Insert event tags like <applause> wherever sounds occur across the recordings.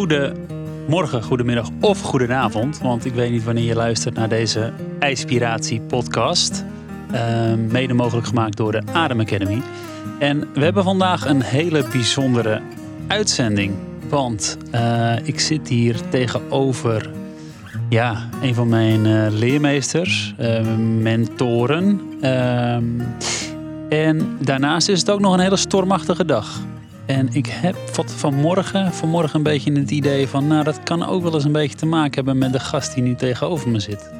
Goedemorgen, goedemiddag of goedenavond. Want ik weet niet wanneer je luistert naar deze IJspiratie podcast. Uh, mede mogelijk gemaakt door de Adem Academy. En we hebben vandaag een hele bijzondere uitzending. Want uh, ik zit hier tegenover ja, een van mijn uh, leermeesters, mentoren. Ehm, en daarnaast is het ook nog een hele stormachtige dag. En ik heb vanmorgen, vanmorgen een beetje het idee van, nou dat kan ook wel eens een beetje te maken hebben met de gast die nu tegenover me zit.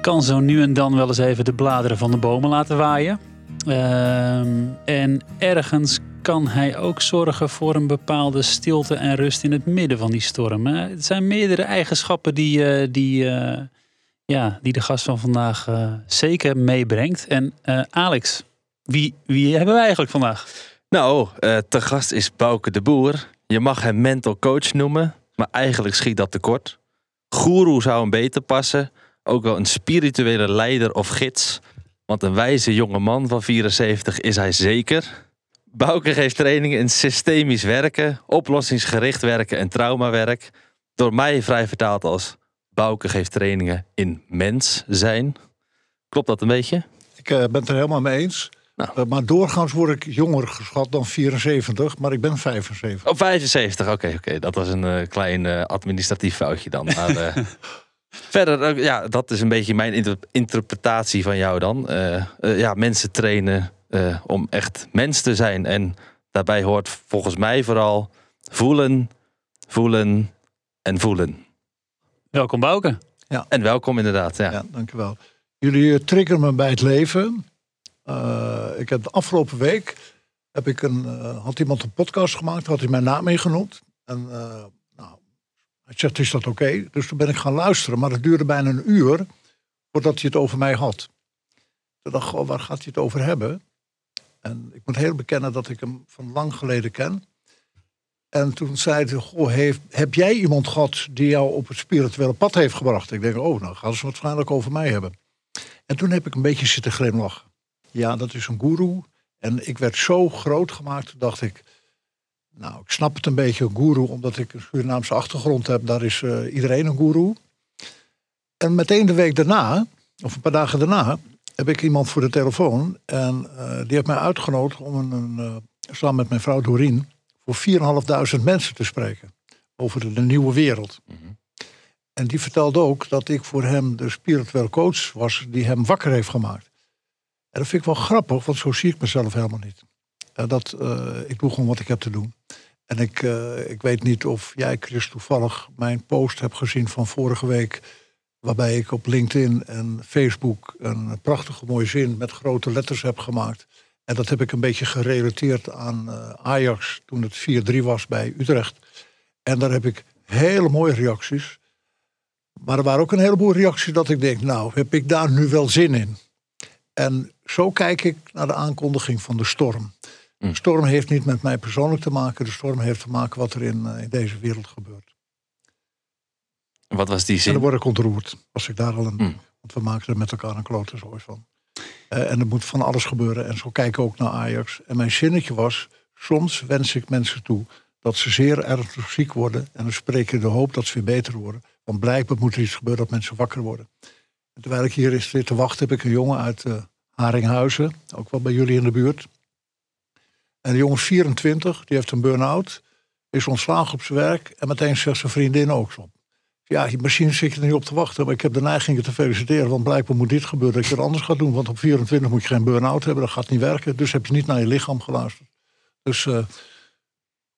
Kan zo nu en dan wel eens even de bladeren van de bomen laten waaien. Ehm, en ergens kan hij ook zorgen voor een bepaalde stilte en rust in het midden van die storm. Het zijn meerdere eigenschappen die, uh, die, uh, ja, die de gast van vandaag uh, zeker meebrengt. En Alex, wie, wie hebben we eigenlijk vandaag? Nou, te gast is Bouke de Boer. Je mag hem mental coach noemen, maar eigenlijk schiet dat tekort. Guru zou hem beter passen. Ook wel een spirituele leider of gids. Want een wijze jonge man van 74 is hij zeker. Bouke geeft trainingen in systemisch werken, oplossingsgericht werken en traumawerk. Door mij vrij vertaald als Bouke geeft trainingen in mens zijn. Klopt dat een beetje? Ik uh, ben het er helemaal mee eens. Nou. Uh, maar doorgaans word ik jonger geschat dan 74, maar ik ben 75. Oh, 75, oké, okay, oké. Okay. Dat was een uh, klein administratief foutje dan. Maar, <laughs> verder, ja, dat is een beetje mijn inter interpretatie van jou dan. ja, mensen trainen uh, om echt mens te zijn. En daarbij hoort volgens mij vooral voelen, voelen en voelen. Welkom Bouke. Ja. En welkom inderdaad. Ja, ja dankjewel. Jullie uh, triggeren me bij het leven. Uh, ik heb de afgelopen week heb ik een, had iemand een podcast gemaakt, had hij mijn naam ingenoemd. En nou, hij zegt, is dat oké? Dus toen ben ik gaan luisteren, maar het duurde bijna een uur voordat hij het over mij had. Toen dacht ik, waar gaat hij het over hebben? En ik moet heel bekennen dat ik hem van lang geleden ken. En toen zei hij, goh, heb jij iemand gehad die jou op het spirituele pad heeft gebracht? Ik denk, oh, nou gaan ze het waarschijnlijk over mij hebben. En toen heb ik een beetje zitten glimlachen. Ja, dat is een guru. En ik werd zo groot gemaakt, dacht ik, nou, ik snap het een beetje, een guru, omdat ik een Surinaamse achtergrond heb. Daar is uh, iedereen een guru. En meteen de week daarna, of een paar dagen daarna, heb ik iemand voor de telefoon. En uh, die heeft mij uitgenodigd om een, een uh, samen met mijn vrouw Doreen voor 4.500 mensen te spreken. Over de, de nieuwe wereld. Mm -hmm. En die vertelde ook dat ik voor hem de spirituele coach was die hem wakker heeft gemaakt. Dat vind ik wel grappig, want zo zie ik mezelf helemaal niet. Uh, dat, ik doe gewoon wat ik heb te doen. En ik, ik weet niet of jij, Chris, toevallig mijn post hebt gezien van vorige week Waarbij ik op LinkedIn en Facebook een prachtige mooie zin met grote letters heb gemaakt. En dat heb ik een beetje gerelateerd aan Ajax toen het 4-3 was bij Utrecht. En daar heb ik hele mooie reacties. Maar er waren ook een heleboel reacties dat ik denk, nou, heb ik daar nu wel zin in? En zo kijk ik naar de aankondiging van de storm. De storm heeft niet met mij persoonlijk te maken. De storm heeft te maken wat er in, uh, in deze wereld gebeurt. Wat was die zin? En dan word ik ontroerd als ik daar al een. Mm. Want we maken er met elkaar een klote zooi van. Uh, en er moet van alles gebeuren. En zo kijken ook naar Ajax. En mijn zinnetje was: soms wens ik mensen toe dat ze zeer ernstig ziek worden. En dan spreek ik de hoop dat ze weer beter worden. Want blijkbaar moet er iets gebeuren dat mensen wakker worden. En terwijl ik hier zit te wachten, heb ik een jongen uit uh, Haringhuizen. Ook wel bij jullie in de buurt. En de jongen 24, die heeft een burn-out. Is ontslagen op zijn werk. En meteen zegt zijn vriendin ook zo. Ja, misschien zit je er niet op te wachten, maar ik heb de neiging je te feliciteren. Want blijkbaar moet dit gebeuren dat je het anders gaat doen. Want op 24 moet je geen burn-out hebben, dat gaat niet werken. Dus heb je niet naar je lichaam geluisterd. Dus uh,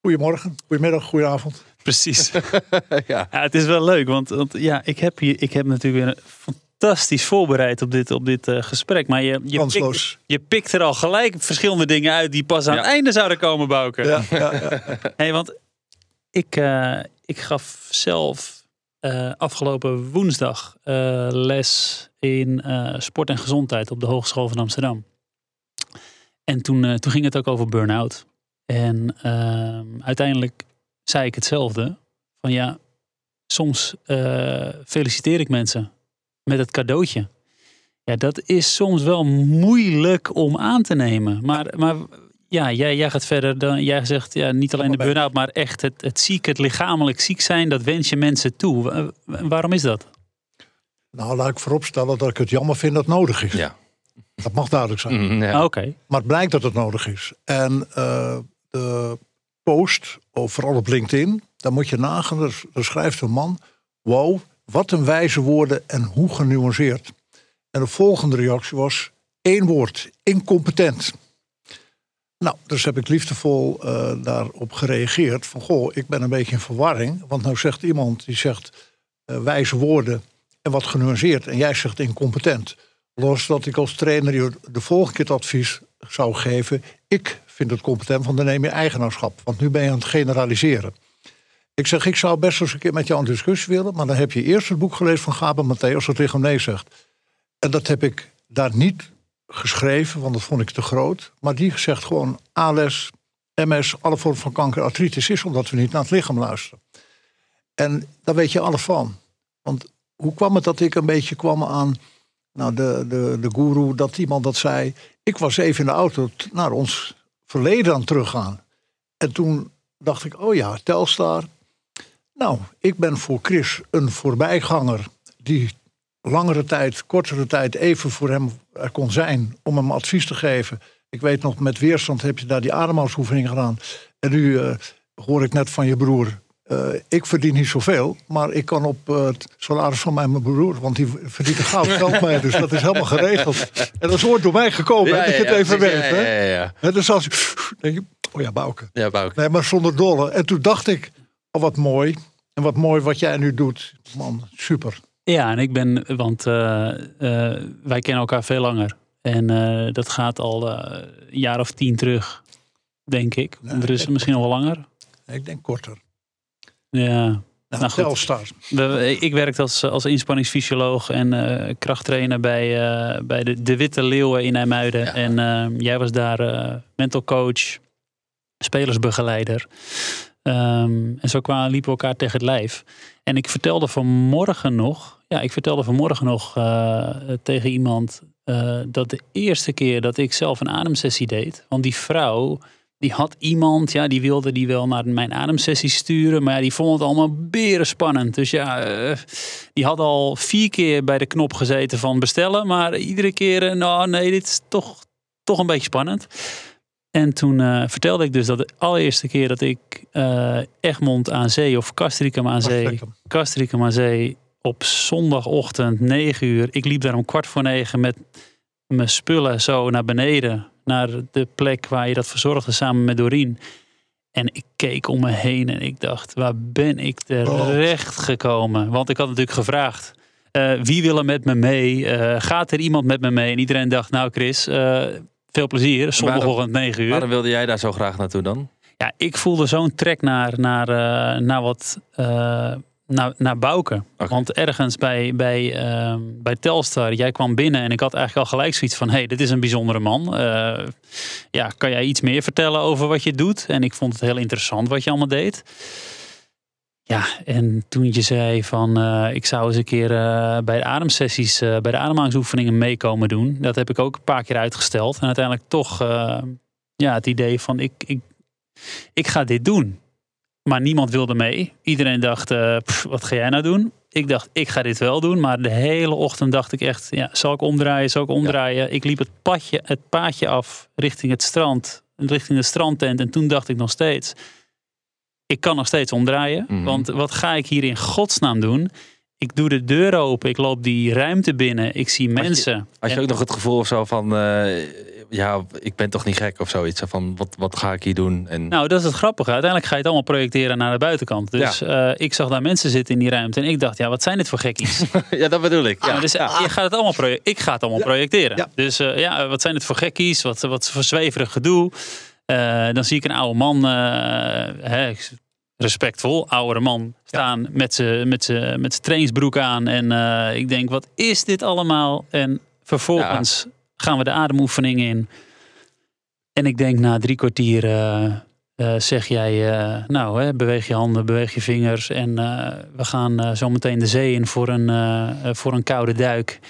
goedemorgen, goedemiddag, goedenavond. Precies. <laughs> ja. ja. het is wel leuk, want, want, ja, ik heb, hier, ik heb natuurlijk weer fantastisch voorbereid op dit, op dit uh, gesprek. Maar je, je, pikt, je pikt er al gelijk verschillende dingen uit die pas aan ja. het einde zouden komen, Bouken. Ja, ja, ja. <laughs> hey, want ik, uh, ik gaf zelf uh, afgelopen woensdag uh, les in uh, sport en gezondheid op de Hogeschool van Amsterdam. En toen, toen ging het ook over burn-out. En ehm, uiteindelijk zei ik hetzelfde. Van ja, soms feliciteer ik mensen met het cadeautje. Ja, dat is soms wel moeilijk om aan te nemen. Maar, maar ja, jij, jij gaat verder. Dan, jij zegt ja, niet alleen de burn-out, maar echt het, het ziek, het lichamelijk ziek zijn, dat wens je mensen toe. Wa- wa- waarom is dat? Nou, laat ik vooropstellen dat ik het jammer vind dat het nodig is. Ja. Dat mag duidelijk zijn. Mm, ja. Ah, Oké. Maar het blijkt dat het nodig is. En eh, de post, of vooral op LinkedIn, daar moet je nagaan. Er, er schrijft een man: Wow, wat een wijze woorden en hoe genuanceerd. En de volgende reactie was: één woord: incompetent. Nou, dus heb ik liefdevol eh, daarop gereageerd. Van goh, ik ben een beetje in verwarring. Want nou zegt iemand die zegt eh, wijze woorden en wat genuanceerd. En jij zegt incompetent. Los dat ik als trainer je de volgende keer het advies zou geven. Ik vind het competent, want dan neem je eigenaarschap. Want nu ben je aan het generaliseren. Ik zeg, ik zou best eens een keer met jou een discussie willen. Maar dan heb je eerst het boek gelezen van Gaben Matthäus, dat tegen nee zegt. En dat heb ik daar niet geschreven, want dat vond ik te groot. Maar die zegt gewoon ALS, MS, alle vormen van kanker, artritis is omdat we niet naar het lichaam luisteren. En daar weet je alles van. Want hoe kwam het dat ik een beetje kwam aan nou, de, de, de guru, dat iemand dat zei. Ik was even in de auto naar ons verleden aan het teruggaan. En toen dacht ik, oh ja, Telstar. Nou, ik ben voor Chris een voorbijganger die langere tijd, kortere tijd even voor hem er kon zijn om hem advies te geven. Ik weet nog, met weerstand heb je daar die ademhalingsoefening gedaan. En nu eh, hoor ik net van je broer. eh, ik verdien niet zoveel, maar ik kan op eh, het salaris van mijn broer, want die verdient een goud <laughs> geld mee, dus dat is helemaal geregeld. En dat is ooit door mij gekomen, hè, dat je het even precies. weet. Ja, hè? ja, ja, ja. Hè, Dus als je, denk je, oh ja, Bouke. Ja, Bouke. Nee, maar zonder dolle. En toen dacht ik, oh wat mooi. En wat mooi wat jij nu doet. Man, super. Ja, en ik ben, want eh, eh, wij kennen elkaar veel langer. En eh, dat gaat al een jaar of tien terug, denk ik. Er is ik- misschien nog wel langer. Ik denk korter. Ja. Nou, Nou. Telstar. We- ik werkte als, als inspanningsfysioloog en krachttrainer bij, bij de, de Witte Leeuwen in IJmuiden. Ja. En jij was daar mental coach, spelersbegeleider. Ehm, en zo kwamen, liepen we elkaar tegen het lijf. En ik vertelde vanmorgen nog, ja, ik vertelde vanmorgen nog eh, tegen iemand eh, dat de eerste keer dat ik zelf een ademsessie deed, want die vrouw, die had iemand, ja, die wilde die wel naar mijn ademsessie sturen, maar die vond het allemaal beren spannend. Dus ja, eh, die had al vier keer bij de knop gezeten van bestellen, maar iedere keer, nou nee, dit is toch, toch een beetje spannend. En toen eh, vertelde ik dus dat de allereerste keer dat ik eh, Egmond aan zee of Castricum aan zee. Castricum aan zee op zondagochtend 9 uur. Ik liep daar om kwart voor negen met mijn spullen zo naar beneden. Naar de plek waar je dat verzorgde samen met Doreen. En ik keek om me heen en ik dacht, waar ben ik terecht gekomen? Want ik had natuurlijk gevraagd, eh, wie wil er met me mee? Gaat er iemand met me mee? En iedereen dacht, nou Chris, veel plezier. Zondagochtend 9 uur. Waarom wilde jij daar zo graag naartoe dan? Ja, ik voelde zo'n trek naar, naar, eh, naar wat. eh, naar, naar Bouke. Want ergens bij, bij, ehm, bij Telstar, jij kwam binnen en ik had eigenlijk al gelijk zoiets van: hé, hey, dit is een bijzondere man. Eh, ja, kan jij iets meer vertellen over wat je doet? En ik vond het heel interessant wat je allemaal deed. Ja, en toen je zei van eh, ik zou eens een keer eh, bij de ademsessies, eh, bij de ademhalingsoefeningen meekomen doen. Dat heb ik ook een paar keer uitgesteld. En uiteindelijk toch ja, het idee van ik, ik, ik ga dit doen. Maar niemand wilde mee. Iedereen dacht, pff, wat ga jij nou doen? Ik dacht, ik ga dit wel doen. Maar de hele ochtend dacht ik echt, ja, zal ik omdraaien, zal ik omdraaien? Ik liep het, padje, het paadje af richting het strand, richting de strandtent. En toen dacht ik nog steeds, ik kan nog steeds omdraaien. Mhm. Want wat ga ik hier in godsnaam doen? Ik doe de deur open, ik loop die ruimte binnen, ik zie mensen. Had je En- ook nog het gevoel of zo van, eh, ja, ik ben toch niet gek of zoiets? Zo Van, wat, wat ga ik hier doen? En, Nou, dat is het grappige. Uiteindelijk ga je het allemaal projecteren naar de buitenkant. Dus eh, ik zag daar mensen zitten in die ruimte en ik dacht, ja, wat zijn dit voor gekkies? <laughs> ja, dat bedoel ik. Ja. Ja, dus eh, je gaat het allemaal ik ga het allemaal projecteren. Dus ja, wat zijn het voor gekkies? Wat, wat voor zweverig gedoe? Eh, dan zie ik een oude man, eh, hè, respectvol, oudere man, staan met zijn met met z'n trainingsbroek aan. En eh, ik denk, wat is dit allemaal? En vervolgens gaan we de ademoefening in. En ik denk na drie kwartier zeg jij, eh, nou hè, beweeg je handen, beweeg je vingers. En we gaan zo meteen de zee in voor een, voor een koude duik.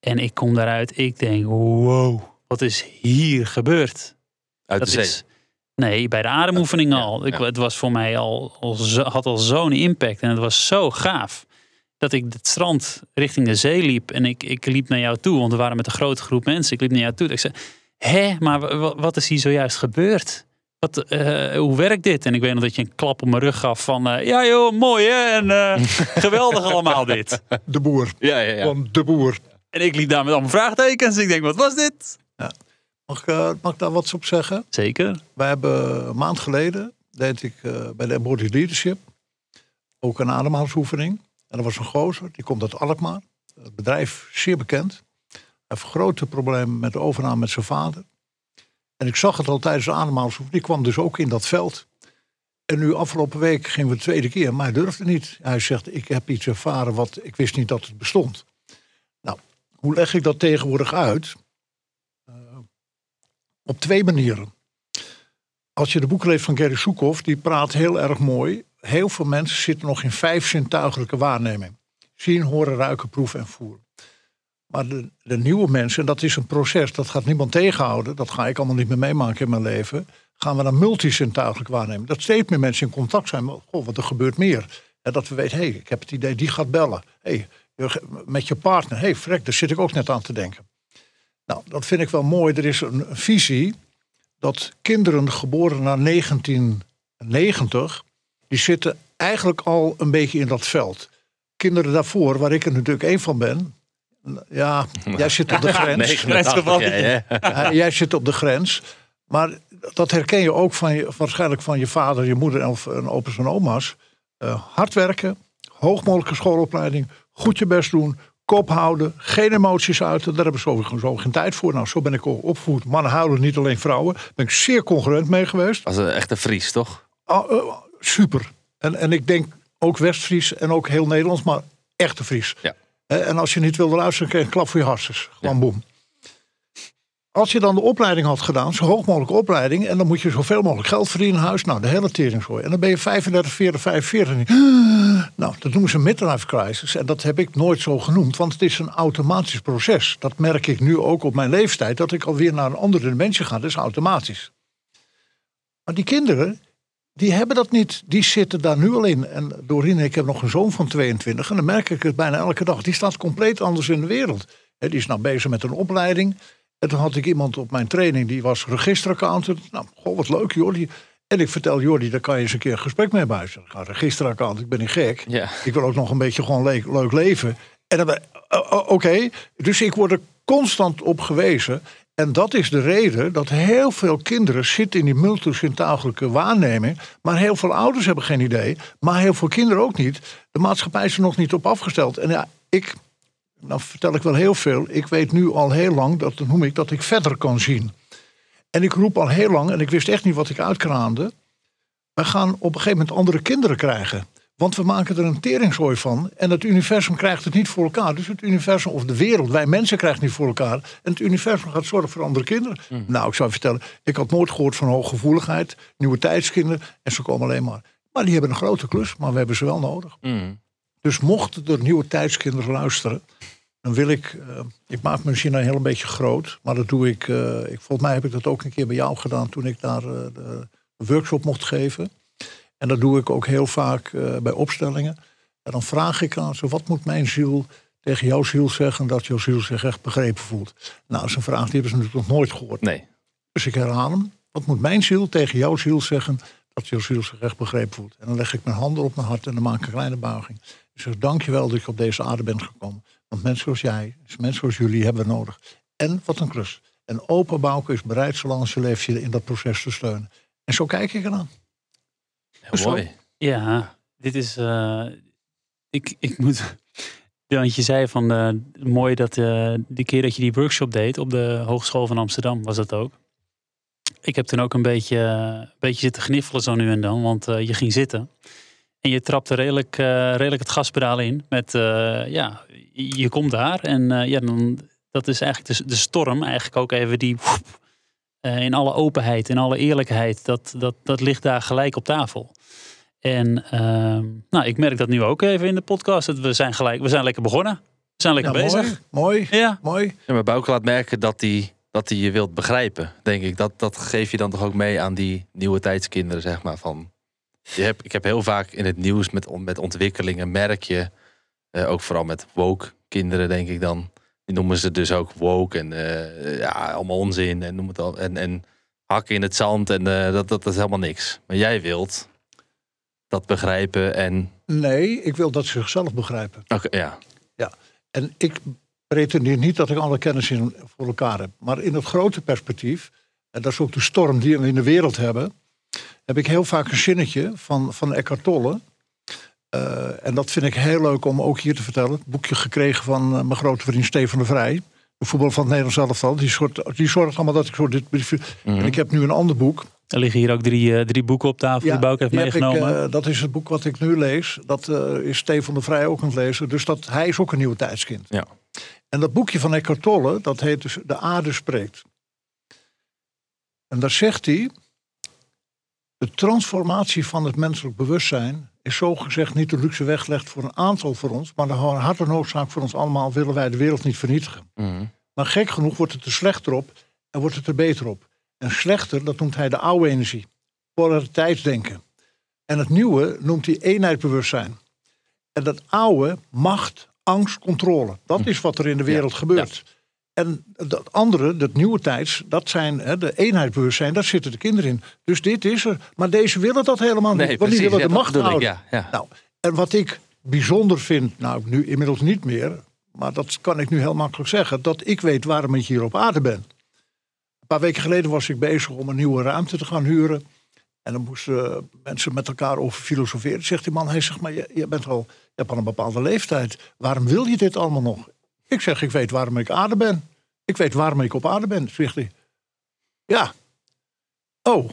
En ik kom daaruit, ik denk, wow, wat is hier gebeurd? Uit Dat de zee. is, nee, bij de ademoefening Ja, al. Ik, ja. Het was voor mij al, al zo- had al zo'n impact. En het was zo gaaf. Dat ik het strand richting de zee liep. En ik, ik liep naar jou toe. Want we waren met een grote groep mensen. Ik liep naar jou toe. Ik zei, hé, maar wa- wa- wat is hier zojuist gebeurd? Wat, eh, hoe werkt dit? En ik weet nog dat je een klap op mijn rug gaf van... eh, ja joh, mooi hè? En eh, <laughs> geweldig allemaal dit. De boer. Ja, ja, ja. Van de boer. En ik liep daar met allemaal vraagtekens. Ik denk, wat was dit? Mag ik, eh, mag ik daar wat op zeggen? Zeker. Wij hebben een maand geleden, deed ik eh, bij de Embodied Leadership, ook een ademhalingsoefening. En er was een gozer, die komt uit Alkmaar. Het bedrijf zeer bekend. Hij heeft grote problemen met de overname met zijn vader. En ik zag het al tijdens de ademhalingsoefening. Die kwam dus ook in dat veld. En nu afgelopen week gingen we de tweede keer, maar hij durfde niet. Hij zegt, ik heb iets ervaren wat ik wist niet dat het bestond. Nou, hoe leg ik dat tegenwoordig uit? Op twee manieren. Als je de boeken leest van Gary Soekhoff, die praat heel erg mooi. Heel veel mensen zitten nog in vijf zintuigelijke waarneming. Zien, horen, ruiken, proeven en voelen. Maar de, nieuwe mensen, en dat is een proces, dat gaat niemand tegenhouden. Dat ga ik allemaal niet meer meemaken in mijn leven. Gaan we naar multizintuigelijk waarnemen. Dat steeds meer mensen in contact zijn. Maar, goh, wat er gebeurt meer. En dat we weten, hé, hey, ik heb het idee, die gaat bellen. Hey, je- met je partner, hé, hey, frek, daar zit ik ook net aan te denken. Nou, dat vind ik wel mooi. Er is een visie dat kinderen geboren na 1990, die zitten eigenlijk al een beetje in dat veld. Kinderen daarvoor, waar ik er natuurlijk één van ben. Ja, <laughs> jij zit op de grens. <laughs> 89, ja, ja. Ja, jij zit op de grens. Maar dat herken je ook van je, waarschijnlijk van je vader, je moeder of een opa's en oma's. Eh, hard werken, hoog mogelijke schoolopleiding, goed je best doen, kop houden, geen emoties uiten. Daar hebben ze zo geen tijd voor. Nou, zo ben ik ook opgevoed. Mannen houden niet alleen vrouwen. Daar ben ik zeer congruent mee geweest. Als een echte Fries, toch? Ah, eh, super. En, en ik denk ook West-Fries en ook heel Nederlands, maar echte Fries. Ja. Eh, En als je niet wilde luisteren, krijg je een klap voor je hartjes. Gewoon boem. Als je dan de opleiding had gedaan, zo hoog mogelijke opleiding, en dan moet je zoveel mogelijk geld verdienen in huis, nou, de hele teringzooi. En dan ben je 35, 40, 45. en je- Nou, dat noemen ze midlife crisis. En dat heb ik nooit zo genoemd, want het is een automatisch proces. Dat merk ik nu ook op mijn leeftijd, dat ik alweer naar een andere dimensie ga. Dat is automatisch. Maar die kinderen, die hebben dat niet. Die zitten daar nu al in. En Doreen, ik heb nog een zoon van 22. En dan merk ik het bijna elke dag. Die staat compleet anders in de wereld. Die is nou bezig met een opleiding. En toen had ik iemand op mijn training. Die was registeraccountant. Nou, goh, wat leuk Jordi. En ik vertel Jordi, daar kan je eens een keer een gesprek mee bij. Ik zeg, "Ja, registeraccountant, ik ben niet gek. Ja. Ik wil ook nog een beetje gewoon le- leuk leven. En dan ben oké. Dus ik word er constant op gewezen. En dat is de reden dat heel veel kinderen zitten in die multisintuigelijke waarneming. Maar heel veel ouders hebben geen idee. Maar heel veel kinderen ook niet. De maatschappij is er nog niet op afgesteld. En ja, ik, nou vertel ik wel heel veel. Ik weet nu al heel lang, dat noem ik, dat ik verder kan zien. En ik roep al heel lang, en ik wist echt niet wat ik uitkraamde. We gaan op een gegeven moment andere kinderen krijgen. Want we maken er een teringzooi van. En het universum krijgt het niet voor elkaar. Dus het universum, of de wereld, wij mensen krijgen het niet voor elkaar. En het universum gaat zorgen voor andere kinderen. Nou, ik zou je vertellen, ik had nooit gehoord van hooggevoeligheid. Nieuwe tijdskinderen. En ze komen alleen maar. Maar die hebben een grote klus, maar we hebben ze wel nodig. Mm. Dus mochten er nieuwe tijdskinderen luisteren, dan wil ik, eh, ik maak me misschien een heel beetje groot, maar dat doe ik, eh, ik, volgens mij heb ik dat ook een keer bij jou gedaan toen ik daar eh, de, workshop mocht geven. En dat doe ik ook heel vaak bij opstellingen. En dan vraag ik aan ze, wat moet mijn ziel tegen jouw ziel zeggen dat jouw ziel zich echt begrepen voelt? Nou, dat is een vraag die hebben ze natuurlijk nog nooit gehoord. Nee. Dus ik herhaal hem. Wat moet mijn ziel tegen jouw ziel zeggen dat jouw ziel zich echt begrepen voelt? En dan leg ik mijn handen op mijn hart en dan maak ik een kleine buiging. Ik zeg, dankjewel dat je op deze aarde bent gekomen. Want mensen zoals jij, mensen zoals jullie hebben we nodig. En wat een klus. En open Bouke is bereid zolang je leeft je in dat proces te steunen. En zo kijk ik eraan. Heel mooi. Ja, dit is. eh, ik, ik moet. <laughs> Want je zei van eh, mooi dat eh die keer dat je die workshop deed op de Hogeschool van Amsterdam, was dat ook. Ik heb toen ook een beetje, een beetje zitten gniffelen zo nu en dan, want je ging zitten. En je trapte redelijk, eh, redelijk het gaspedaal in. Met, eh, ja, je komt daar en eh, ja, dan, dat is eigenlijk de, de storm. Eigenlijk ook even die, woep, eh, in alle openheid, in alle eerlijkheid. Dat, dat, dat ligt daar gelijk op tafel. En ehm, nou, ik merk dat nu ook even in de podcast. Dat we zijn gelijk, we zijn lekker begonnen. We zijn lekker Ja, bezig. mooi, mooi, Ja, mooi. Ja, maar Bouke laat merken dat hij dat hij je wilt begrijpen, denk ik. Dat, dat geef je dan toch ook mee aan die nieuwe tijdskinderen, zeg maar. Van, je hebt, ik heb heel vaak in het nieuws met, met ontwikkelingen, merk je, eh, ook vooral met woke kinderen, denk ik dan. Die noemen ze dus ook woke en eh, ja, allemaal onzin en noem het al. En, en hakken in het zand en eh, dat, dat, dat is helemaal niks. Maar jij wilt dat begrijpen en... Nee, ik wil dat ze zichzelf begrijpen. Oké, ja. En ik pretendeer niet dat ik alle kennis in, voor elkaar heb. Maar in het grote perspectief, en dat is ook de storm die we in de wereld hebben, heb ik heel vaak een zinnetje van, van Eckhart Tolle. Eh, en dat vind ik heel leuk om ook hier te vertellen. Het boekje gekregen van eh, mijn grote vriend Stefan de Vrij. De voetbal van het Nederlands elftal. Die, soort, die zorgt allemaal dat ik zo dit briefje... Mhm. En ik heb nu een ander boek. Er liggen hier ook drie, eh, drie boeken op tafel die Bouke heeft die heb ik, meegenomen. dat is het boek wat ik nu lees. Dat is Stefan de Vrij ook aan het lezen. Dus dat, hij is ook een nieuwe tijdskind. Ja. En dat boekje van Eckhart Tolle, dat heet dus De Aarde Spreekt. En daar zegt hij... De transformatie van het menselijk bewustzijn is zogezegd niet de luxe weggelegd voor een aantal voor ons, maar de harde noodzaak voor ons allemaal willen wij de wereld niet vernietigen. Mhm. Maar gek genoeg wordt het er slechter op en wordt het er beter op. En slechter, dat noemt hij de oude energie. Polariteitsdenken. En het nieuwe noemt hij eenheidsbewustzijn. En dat oude, macht, angst, controle. Dat is wat er in de wereld gebeurt. En dat andere, dat nieuwe tijds, dat zijn hè, de eenheidsbewustzijn, daar zitten de kinderen in. Dus dit is er. Maar deze willen dat helemaal niet. Nee, want die willen Ja, de macht houden. ja, ja. Nou, en wat ik bijzonder vind, nou nu inmiddels niet meer, maar dat kan ik nu heel makkelijk zeggen, dat ik weet waarom ik hier op aarde ben. Een paar weken geleden was ik bezig om een nieuwe ruimte te gaan huren. En dan moesten mensen met elkaar over filosoferen. Zegt die man, hij zegt maar, je, je bent al, je hebt al een bepaalde leeftijd. Waarom wil je dit allemaal nog? Ik zeg, ik weet waarom ik aarde ben. Ik weet waarom ik op aarde ben, zegt hij. Ja. Oh,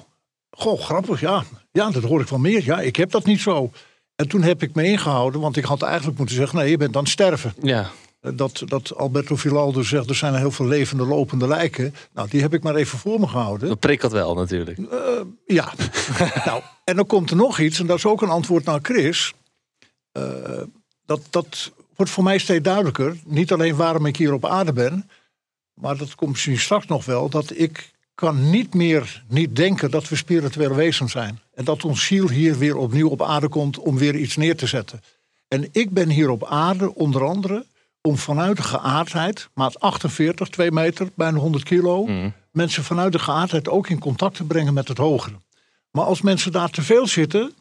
goh, grappig, ja. Ja, dat hoor ik wel meer. Ja, ik heb dat niet zo. En toen heb ik me ingehouden, want ik had eigenlijk moeten zeggen... nee, je bent aan het sterven. Ja. Dat, dat Alberto Vilaldo zegt, er zijn heel veel levende, lopende lijken. Nou, die heb ik maar even voor me gehouden. Dat prikkelt wel natuurlijk. Eh, ja. <laughs> nou, en dan komt er nog iets, en dat is ook een antwoord naar Chris. Eh, dat, dat wordt voor mij steeds duidelijker. Niet alleen waarom ik hier op aarde ben, maar dat komt misschien straks nog wel. Dat ik kan niet meer niet denken dat we spirituele wezens zijn. En dat ons ziel hier weer opnieuw op aarde komt om weer iets neer te zetten. En ik ben hier op aarde onder andere om vanuit de geaardheid, maat 48, 2 meter, bijna 100 kilo, Mhm. mensen vanuit de geaardheid ook in contact te brengen met het hogere. Maar als mensen daar te veel zitten,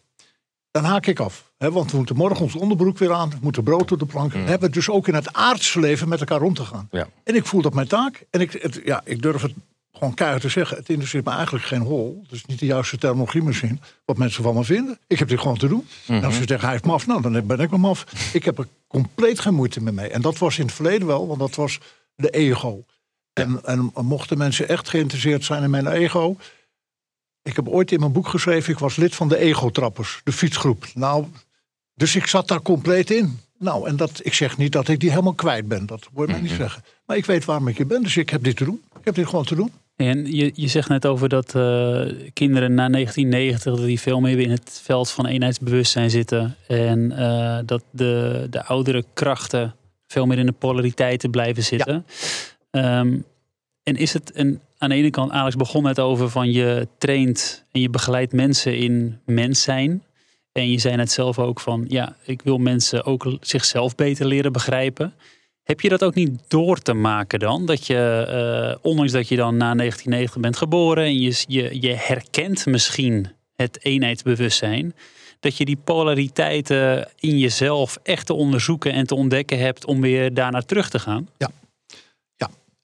dan haak ik af. Want we moeten morgen ons onderbroek weer aan, we moeten brood op de plank. We hebben dus ook in het aardse leven met elkaar om te gaan. Ja. En ik voel dat mijn taak. En ik, het, ja, ik durf het gewoon keihard te zeggen. Het interesseert me eigenlijk geen hol. Dat is niet de juiste terminologie misschien. Wat mensen van me vinden. Ik heb dit gewoon te doen. En als ze zeggen hij is maf, nou dan ben ik wel maf. Ik heb er compleet geen moeite meer mee. En dat was in het verleden wel, want dat was de ego. En, en mochten mensen echt geïnteresseerd zijn in mijn ego. Ik heb ooit in mijn boek geschreven, ik was lid van de ego-trappers, de fietsgroep. Nou, dus ik zat daar compleet in. Nou, en dat, ik zeg niet dat ik die helemaal kwijt ben. Dat hoor je mij niet zeggen. Maar ik weet waarom ik hier ben, dus ik heb dit te doen. Ik heb dit gewoon te doen. En je, je zegt net over dat eh, kinderen na 1990 dat die veel meer in het veld van eenheidsbewustzijn zitten. En eh, dat de, de oudere krachten veel meer in de polariteiten blijven zitten. Ehm, en is het een, aan de ene kant, Alex begon net over van je traint en je begeleidt mensen in mens zijn. En je zei net zelf ook van ja, ik wil mensen ook zichzelf beter leren begrijpen. Heb je dat ook niet door te maken dan? Dat je, eh, ondanks dat je dan na 1990 bent geboren en je, je, je herkent misschien het eenheidsbewustzijn, dat je die polariteiten in jezelf echt te onderzoeken en te ontdekken hebt om weer daarnaar terug te gaan?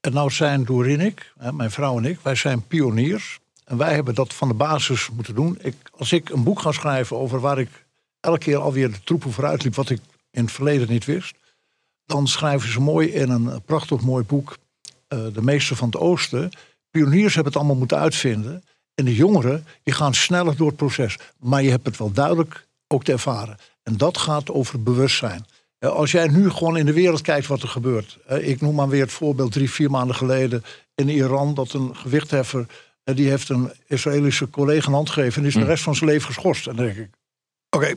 En nou zijn Dorin ik, mijn vrouw en ik, wij zijn pioniers. En wij hebben dat van de basis moeten doen. Ik, als ik een boek ga schrijven over waar ik elke keer alweer de troepen vooruit liep, wat ik in het verleden niet wist, dan schrijven ze mooi in een prachtig mooi boek, eh, De Meester van het Oosten. Pioniers hebben het allemaal moeten uitvinden. En de jongeren, die gaan sneller door het proces. Maar je hebt het wel duidelijk ook te ervaren. En dat gaat over bewustzijn. Eh, Als jij nu gewoon in de wereld kijkt wat er gebeurt. Eh, Ik noem maar weer het voorbeeld drie, vier maanden geleden in Iran. Dat een gewichtheffer, die heeft een Israëlische collega een hand gegeven. En die is de rest van zijn leven geschorst. En dan denk ik, oké,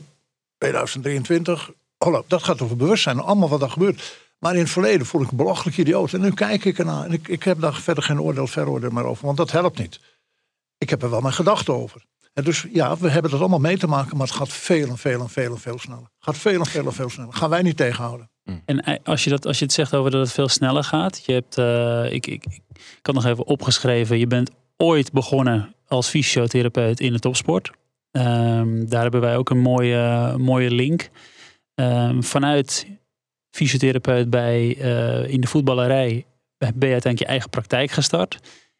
2023, hallo, dat gaat over bewustzijn. Allemaal wat er gebeurt. Maar in het verleden vond ik een belachelijk idioot. En nu kijk ik ernaar. En ik, ik heb daar verder geen oordeel, veroordeel meer over. Want dat helpt niet. Ik heb er wel mijn gedachten over. En dus ja, we hebben dat allemaal mee te maken. Maar het gaat veel en veel en veel en veel sneller. Het gaat veel en veel en veel sneller. Gaan wij niet tegenhouden. En eh, als je, dat, als je het zegt over dat het veel sneller gaat. Je hebt, eh, ik, ik, ik had nog even opgeschreven. Je bent ooit begonnen als fysiotherapeut in de topsport. Ehm, daar hebben wij ook een mooie, mooie link. Ehm, vanuit fysiotherapeut bij, eh, in de voetballerij ben je uiteindelijk je eigen praktijk gestart.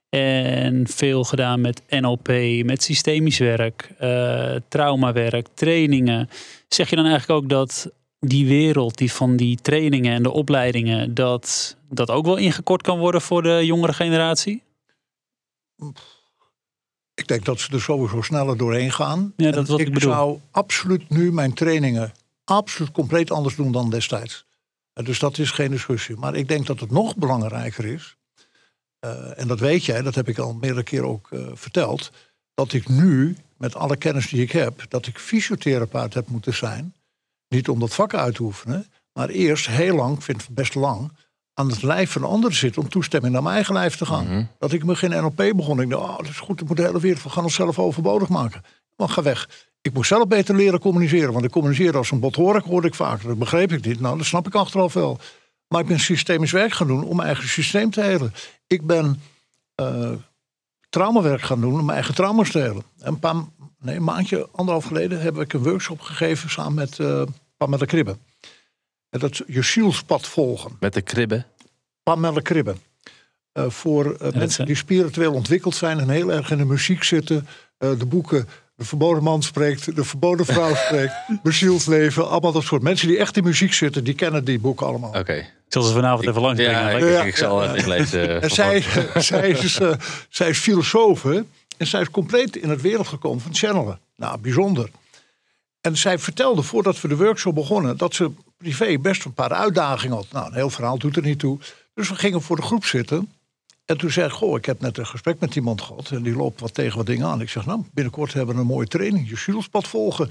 En veel gedaan met NLP, met systemisch werk, uh, traumawerk, trainingen. Zeg je dan eigenlijk ook dat die wereld die van die trainingen en de opleidingen, dat dat ook wel ingekort kan worden voor de jongere generatie? Ik denk dat ze er sowieso sneller doorheen gaan. Ja, dat wat ik, ik bedoel. zou absoluut nu mijn trainingen absoluut compleet anders doen dan destijds. Dus dat is geen discussie. Maar ik denk dat het nog belangrijker is. uh, en dat weet jij, dat heb ik al meerdere keren ook uh, verteld. Dat ik nu, met alle kennis die ik heb, dat ik fysiotherapeut heb moeten zijn. Niet om dat vak uit te oefenen, maar eerst heel lang, ik vind het best lang, aan het lijf van anderen zitten om toestemming naar mijn eigen lijf te gaan. Mhm. Dat ik begin NLP begon. Ik dacht, oh, dat is goed, ik moet de hele wereld, we gaan onszelf overbodig maken. Maar ga weg. Ik moest zelf beter leren communiceren. Want ik communiceerde als een bothorik, hoorde ik vaak. Dat begreep ik niet. Nou, dat snap ik achteraf wel. Maar ik ben systemisch werk gaan doen om mijn eigen systeem te helen. Ik ben uh, traumawerk gaan doen om mijn eigen trauma's te helen. En een paar, nee, een maandje, anderhalf geleden, heb ik een workshop gegeven samen met uh, Pamela Kribbe. En dat je zielspad volgen. Met de kribben? Pamela Kribbe. Uh, voor uh, mensen die spiritueel ontwikkeld zijn en heel erg in de muziek zitten. Uh, de boeken De Verboden Man spreekt, De Verboden Vrouw <laughs> spreekt, Bezielsleven. Allemaal dat soort mensen die echt in muziek zitten, die kennen die boeken allemaal. Oké. Okay. Ik zal ze vanavond even langs ja, brengen. Ja, ik, ik zal ja, even lezen. En zij, <laughs> zij, is, uh, zij is filosoof en zij is compleet in het wereld gekomen van channelen. Nou, bijzonder. En zij vertelde voordat we de workshop begonnen dat ze privé best een paar uitdagingen had. Nou, een heel verhaal doet er niet toe. Dus we gingen voor de groep zitten. En toen zei ik, goh, ik heb net een gesprek met iemand gehad. En die loopt wat tegen wat dingen aan. Ik zeg, nou, binnenkort hebben we een mooie training. Je zielspad volgen.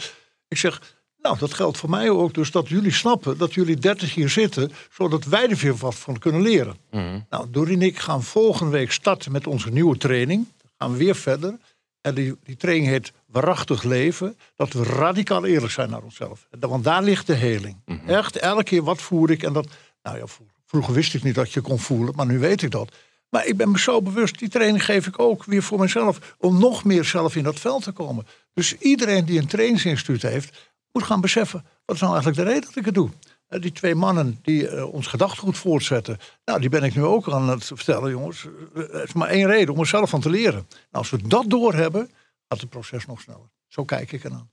Ik zeg, nou, dat geldt voor mij ook. Dus dat jullie snappen dat jullie 30 hier zitten. Zodat wij er weer wat van kunnen leren. Mhm. Mm. Nou, Dorien en ik gaan volgende week starten met onze nieuwe training. Dan gaan we weer verder. En die, die training heet Waarachtig Leven. Dat we radicaal eerlijk zijn naar onszelf. Want daar ligt de heling. Mhm. Mm -hmm. Echt, elke keer wat voer ik. En dat, nou ja, vroeger wist ik niet dat je kon voelen. Maar nu weet ik dat. Maar ik ben me zo bewust, die training geef ik ook weer voor mezelf. Om nog meer zelf in dat veld te komen. Dus iedereen die een trainingsinstituut heeft, moet gaan beseffen. Wat is nou eigenlijk de reden dat ik het doe? Die twee mannen die uh, ons gedachtegoed voortzetten. Nou, die ben ik nu ook aan het vertellen, jongens. Er is maar één reden om er zelf van te leren. Nou, als we dat doorhebben, gaat het proces nog sneller. Zo kijk ik ernaar.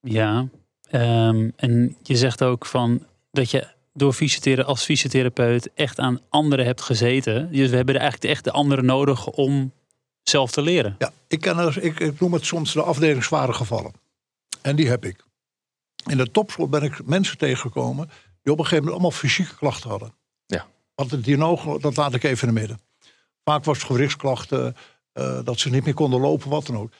Ja, um, en je zegt ook van dat je door als fysiotherapeut echt aan anderen hebt gezeten. Dus we hebben er eigenlijk echt de anderen nodig om zelf te leren. Ja, ik, ken er, ik, ik noem het soms de afdeling zware gevallen. En die heb ik. In de topsport ben ik mensen tegengekomen die op een gegeven moment allemaal fysieke klachten hadden. Ja. Want het dialoog, dat laat ik even in het midden. Vaak was het gewrichtsklachten, uh, dat ze niet meer konden lopen, wat dan ook.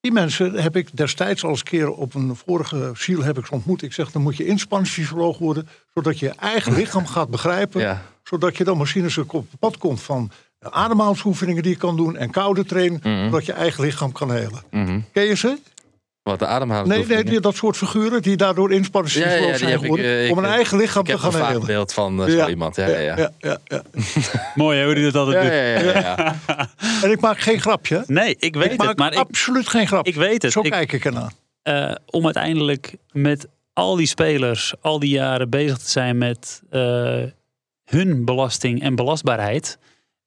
Die mensen heb ik destijds al eens keer op een vorige ziel heb ik ze ontmoet. Ik zeg, dan moet je inspanningsfysioloog worden, zodat je je eigen lichaam gaat begrijpen. Ja. Zodat je dan misschien eens op het pad komt van ademhalingsoefeningen die je kan doen en koude trainen, mm -hmm. zodat je eigen lichaam kan helen. Mm -hmm. Ken je ze? Wat, de ademhaling? Nee, nee die, dat soort figuren die daardoor inspanningsfysioloog ja, ja, zijn geworden. Ik, om een eigen lichaam te gaan helen. Ik heb een beeld van uh, zo ja, iemand. Ja, ja, ja. ja, ja <laughs> Mooi hè, hoe die dat altijd doet. Ja, ja, <laughs> en ik maak geen grapje. Nee, ik weet ik maak het. Maar absoluut ik, geen grapje. Ik weet het. Zo ik, kijk ik ernaar. Uh, om uiteindelijk met al die spelers al die jaren bezig te zijn met uh, hun belasting en belastbaarheid.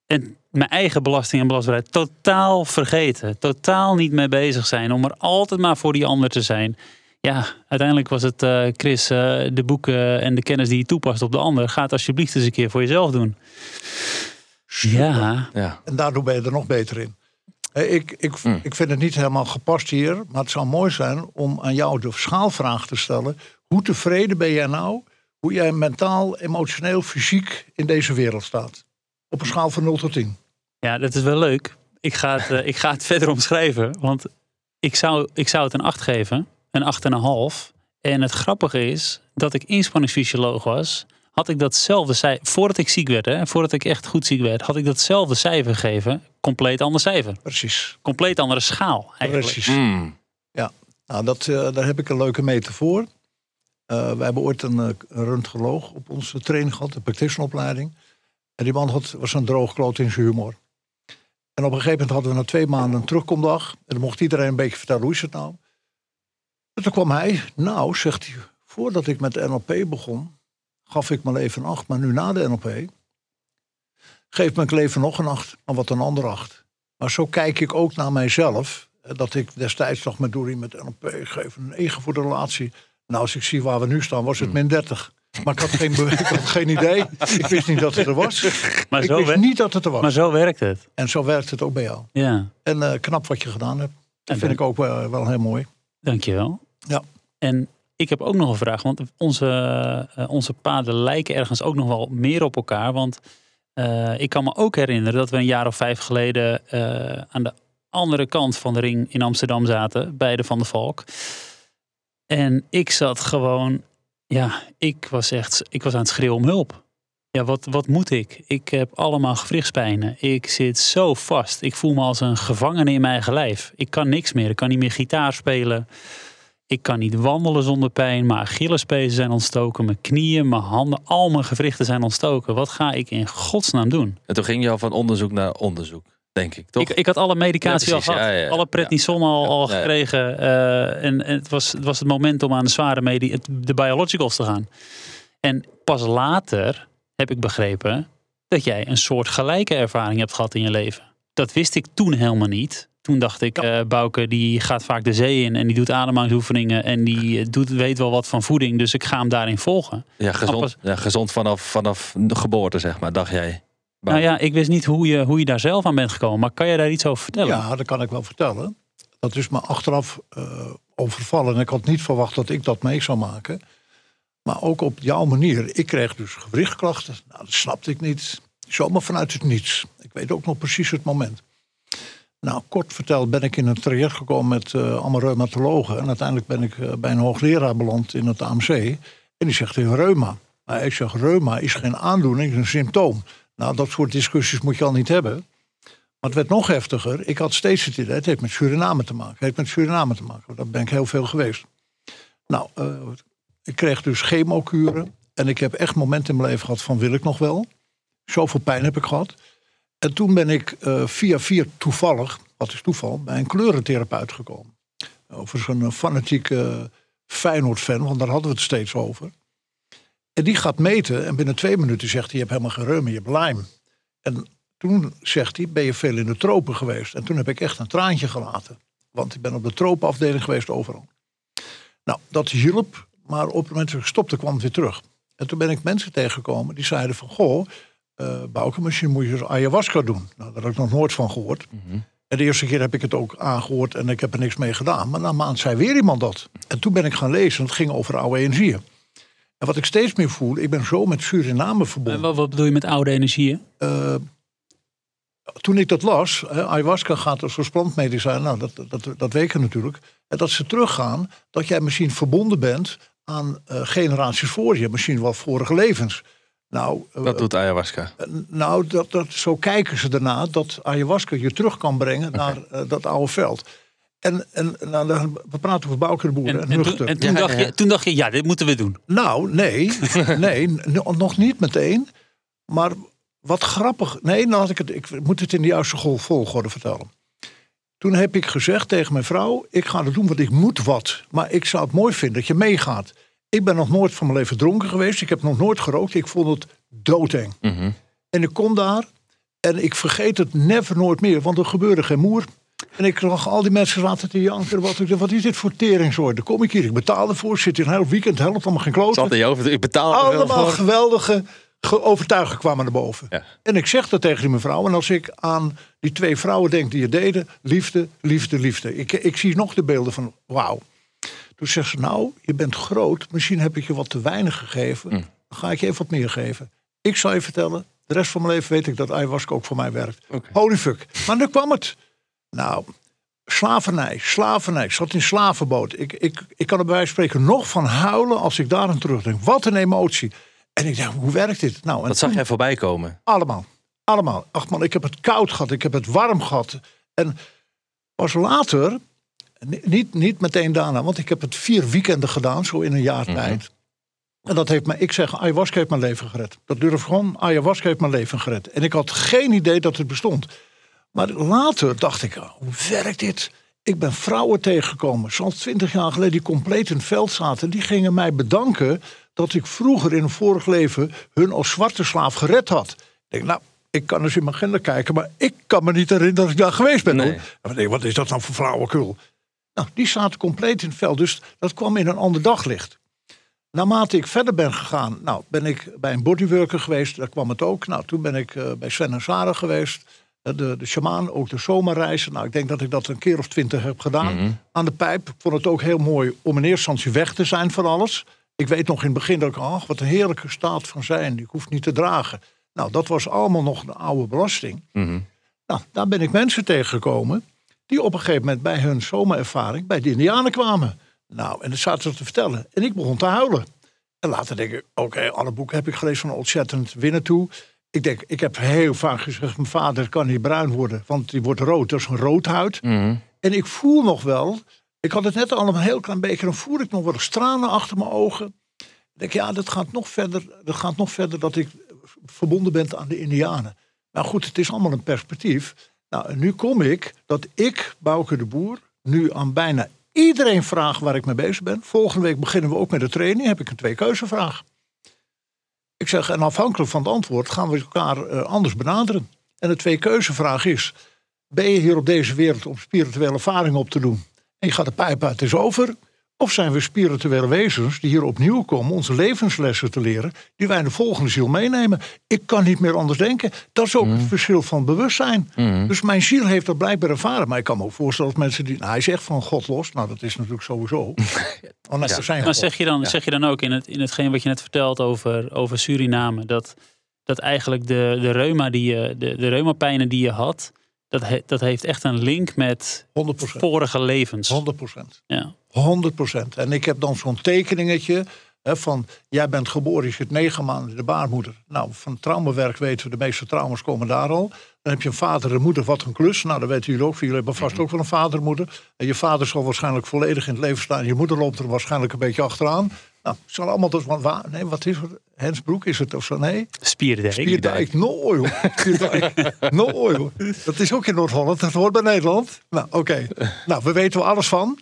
En mijn eigen belasting en belastbaarheid totaal vergeten. Totaal niet mee bezig zijn. Om er altijd maar voor die ander te zijn. Ja, uiteindelijk was het uh, Chris, uh, de boeken en de kennis die je toepast op de ander. Gaat alsjeblieft eens een keer voor jezelf doen. Ja. ja. En daardoor ben je er nog beter in. Ik, ik, mm. ik vind het niet helemaal gepast hier. Maar het zou mooi zijn om aan jou de schaalvraag te stellen. Hoe tevreden ben jij nou? Hoe jij mentaal, emotioneel, fysiek in deze wereld staat? Op een schaal van 0 tot 10. Ja, dat is wel leuk. Ik ga het, uh, ik ga het <laughs> verder omschrijven. Want ik zou, ik zou het een 8 geven. Een 8,5. En het grappige is dat ik inspanningsfysioloog was. Had ik datzelfde cijfer, voordat ik ziek werd, hè, voordat ik echt goed ziek werd, had ik datzelfde cijfer gegeven. Compleet ander cijfer. Precies. Compleet andere schaal eigenlijk. Precies. Mm. Nou, dat, eh, daar heb ik een leuke metafoor. Eh we hebben ooit een, eh, een röntgenoloog op onze training gehad, de practitioneropleiding. En die man had, was een droogkloot in zijn humor. En op een gegeven moment hadden we na twee maanden een terugkomdag. En dan mocht iedereen een beetje vertellen hoe is het nou. En toen kwam hij, nou, zegt hij, voordat ik met de NLP begon, gaf ik mijn leven een acht. Maar nu na de NLP, geeft mijn leven nog een acht, maar wat een ander acht. Maar zo kijk ik ook naar mijzelf. Dat ik destijds nog met Dorie met NLP geef een 9 voor de relatie. Nou, als ik zie waar we nu staan, was het min 30. Maar ik had geen, be- ik had geen idee. Ik wist niet dat het er was. Maar ik zo, wist niet dat het er was. maar zo werkt het. En zo werkt het ook bij jou. Ja, En eh, knap wat je gedaan hebt. Dat En vind ik ook wel, wel heel mooi. dankjewel. Ja. En ik heb ook nog een vraag, want onze, eh, onze paden lijken ergens ook nog wel meer op elkaar. Want eh, ik kan me ook herinneren dat we een jaar of vijf geleden eh, aan de andere kant van de ring in Amsterdam zaten, bij de Van der Valk. En ik zat gewoon, ja, ik was echt, ik was aan het schreeuwen om hulp. Ja, wat, wat moet ik? Ik heb allemaal gewrichtspijnen. Ik zit zo vast. Ik voel me als een gevangene in mijn eigen lijf. Ik kan niks meer. Ik kan niet meer gitaar spelen. Ik kan niet wandelen zonder pijn. Mijn Achillespezen zijn ontstoken. Mijn knieën, mijn handen, al mijn gewrichten zijn ontstoken. Wat ga ik in godsnaam doen? En toen ging je al van onderzoek naar onderzoek, denk ik, toch? Ik, ik had alle medicatie Ja, al gehad. Ja, ja, ja. Alle prednison al, al Ja, ja. gekregen. eh, en, en het, was, het was het moment om aan de zware medi het- de biologicals te gaan. En pas later heb ik begrepen dat jij een soort gelijke ervaring hebt gehad in je leven. Dat wist ik toen helemaal niet. Toen dacht ik, eh Bouke die gaat vaak de zee in en die doet ademhalingsoefeningen en die eh, doet, weet wel wat van voeding. Dus ik ga hem daarin volgen. Ja, gezond, pas- ja, gezond vanaf, vanaf de geboorte, zeg maar, dacht jij. Nou ja, ik wist niet hoe je, hoe je daar zelf aan bent gekomen. Maar kan je daar iets over vertellen? Ja, dat kan ik wel vertellen. Dat is me achteraf eh, overvallen. En ik had niet verwacht dat ik dat mee zou maken. Maar ook op jouw manier. Ik kreeg dus gewrichtklachten. Nou, dat snapte ik niet. Zomaar vanuit het niets. Ik weet ook nog precies het moment. Nou, kort verteld ben ik in een traject gekomen met eh, allemaal reumatologen. En uiteindelijk ben ik eh, bij een hoogleraar beland in het AMC. En die zegt reuma. Maar ik zeg, reuma is geen aandoening, is een symptoom. Nou, dat soort discussies moet je al niet hebben. Maar het werd nog heftiger. Ik had steeds het idee, het heeft met Suriname te maken. Het heeft met Suriname te maken. Daar ben ik heel veel geweest. Nou, eh, ik kreeg dus chemokuren. En ik heb echt momenten in mijn leven gehad van wil ik nog wel. Zoveel pijn heb ik gehad. En toen ben ik eh, via via toevallig, wat is toeval, bij een kleurentherapeut gekomen. Over een fanatieke Feyenoord-fan, want daar hadden we het steeds over. En die gaat meten en binnen twee minuten zegt hij, je hebt helemaal geen reuma, je hebt Lyme. En toen zegt hij, ben je veel in de tropen geweest? En toen heb ik echt een traantje gelaten. Want ik ben op de tropenafdeling geweest overal. Nou, dat hielp, maar op het moment dat ik stopte kwam het weer terug. En toen ben ik mensen tegengekomen die zeiden van... Goh, eh Bouke, misschien moet je dus ayahuasca doen. Nou, daar heb ik nog nooit van gehoord. En de eerste keer heb ik het ook aangehoord en ik heb er niks mee gedaan. Maar na een maand zei weer iemand dat. En toen ben ik gaan lezen, het ging over oude energieën. En wat ik steeds meer voel, ik ben zo met Suriname En verbonden. wat, wat bedoel je met oude energieën? Eh, toen ik dat las, hè, ayahuasca gaat als soort plantmedicijn, nou, dat, dat, dat je natuurlijk. En dat ze teruggaan, dat jij misschien verbonden bent aan eh, generaties voor je, misschien wel vorige levens. Nou, eh, Dat doet ayahuasca. nou dat, dat, zo kijken ze erna dat ayahuasca je terug kan brengen naar dat oude veld. En, en nou, dan, we praten over Bouke de Boer En, en, en, toen, nuchter. en toen, Ja, dacht ja, ja. Je, toen dacht je, ja, dit moeten we doen. Nou, nee, <laughs> nee, nog niet meteen. Maar wat grappig. Nee, nou had ik het. Ik moet het in de juiste volgorde vertellen. Toen heb ik gezegd tegen mijn vrouw: ik ga het doen, want ik moet wat. Maar ik zou het mooi vinden dat je meegaat. Ik ben nog nooit van mijn leven dronken geweest. Ik heb nog nooit gerookt. Ik vond het doodeng. Mhm. En ik kom daar en ik vergeet het never nooit meer, want er gebeurde geen moer. En ik zag al die mensen zaten te janken. Wat, ik wat is dit voor teringzooi? Dan kom ik hier, ik betaal ervoor, zit hier een heel weekend, helpt allemaal geen kloten. Ik betaal Allemaal geweldige ge- overtuigingen kwamen naar boven. Ja. En ik zeg dat tegen die mevrouw. En als ik aan die twee vrouwen denk die het deden. Liefde, liefde, liefde. Ik, ik zie nog de beelden van wauw. Toen zegt ze nou, je bent groot. Misschien heb ik je wat te weinig gegeven. Hm. Dan ga ik je even wat meer geven. Ik zal je vertellen. De rest van mijn leven weet ik dat ayahuasca ook voor mij werkt. Holy fuck. Maar nu kwam het. Nou, slavernij, slavernij. Ik zat in slavenboot. Ik, ik, ik kan er bij wijze van spreken nog van huilen als ik daar aan terugdenk. Wat een emotie. En ik dacht, hoe werkt dit? Nou, en Dat zag jij voorbij komen. Allemaal. Allemaal. Ach man, ik heb het koud gehad. Ik heb het warm gehad. En pas later, ni- niet, niet meteen daarna, want ik heb het vier weekenden gedaan, zo in een jaar tijd. En dat heeft mij, ik zeg, ayahuasca heeft mijn leven gered. Dat durf gewoon, ayahuasca heeft mijn leven gered. En ik had geen idee dat het bestond. Maar later dacht ik, oh, hoe werkt dit? Ik ben vrouwen tegengekomen, zoals twintig jaar geleden, die compleet in het veld zaten. Die gingen mij bedanken dat ik vroeger in een vorig leven hun als zwarte slaaf gered had. Ik denk, nou, ik kan eens in mijn agenda kijken, maar ik kan me niet herinneren dat ik daar geweest ben. Nee. Hoor. Wat is dat nou voor flauwekul? Nou, die zaten compleet in het veld, dus dat kwam in een ander daglicht. Naarmate ik verder ben gegaan, nou, ben ik bij een bodyworker geweest, daar kwam het ook. Nou, toen ben ik eh, bij Sven en Sarah geweest, de, de shamaan, ook de zomerreizen. Nou, ik denk dat ik dat een keer of twintig heb gedaan aan de pijp. Ik vond het ook heel mooi om in eerste instantie weg te zijn van alles. Ik weet nog in het begin dat ik, ach, wat een heerlijke staat van zijn. Ik hoef niet te dragen. Nou, dat was allemaal nog de oude belasting. Mhm. Nou, daar ben ik mensen tegengekomen die op een gegeven moment bij hun zomerervaring bij de Indianen kwamen. Nou, en dat zaten ze te vertellen. En ik begon te huilen. En later denk ik, oké, alle boeken heb ik gelezen van ontzettend winnen toe. Ik denk, ik heb heel vaak gezegd, mijn vader kan niet bruin worden, want die wordt rood. Dat is een roodhuid. Mhm. En ik voel nog wel, ik had het net al een heel klein beetje, dan voel ik nog wel eens tranen achter mijn ogen. Ik denk, ja, dat gaat nog verder, dat gaat nog verder dat ik verbonden ben aan de Indianen. Maar goed, het is allemaal een perspectief. Nou, en nu kom ik dat ik, Bouke de Boer, nu aan bijna iedereen vraag waar ik mee bezig ben. Volgende week beginnen we ook met de training, heb ik een twee-keuzevraag. Ik zeg, en afhankelijk van het antwoord gaan we elkaar eh, anders benaderen. En de twee-keuzevraag is, ben je hier op deze wereld om spirituele ervaring op te doen? En je gaat de pijp uit, het is over. Of zijn we spirituele wezens die hier opnieuw komen onze levenslessen te leren, die wij in de volgende ziel meenemen? Ik kan niet meer anders denken. Dat is ook het verschil van bewustzijn. Dus mijn ziel heeft dat blijkbaar ervaren. Maar ik kan me ook voorstellen dat mensen die. Nou, hij zegt van God los. Nou, dat is natuurlijk sowieso. <laughs> Oh, nee, zijn Maar zeg je dan, zeg je dan ook in, het, in hetgeen wat je net vertelt over, over Suriname, dat, dat eigenlijk de, de reuma die je, de, de reumapijnen die je had, dat, he- dat heeft echt een link met 100%. vorige levens. 100%. Ja. 100%. En ik heb dan zo'n tekeningetje hè, van... jij bent geboren, je zit negen maanden in de baarmoeder. Nou, van traumawerk weten we, de meeste trauma's komen daar al. Dan heb je een vader en moeder, wat een klus. Nou, dat weten jullie ook. Jullie hebben vast ook wel een vader en moeder. En je vader zal waarschijnlijk volledig in het leven staan. Je moeder loopt er waarschijnlijk een beetje achteraan. Nou, het zal allemaal dus... wat wa- Nee, wat is het? Hensbroek is het of zo? Nee. Spierdijk. Spierdijk, nooit hoor. <laughs> Spierdijk, nooit hoor. Dat is ook in Noord-Holland, dat hoort bij Nederland. Nou, oké. Nou, we weten er alles van.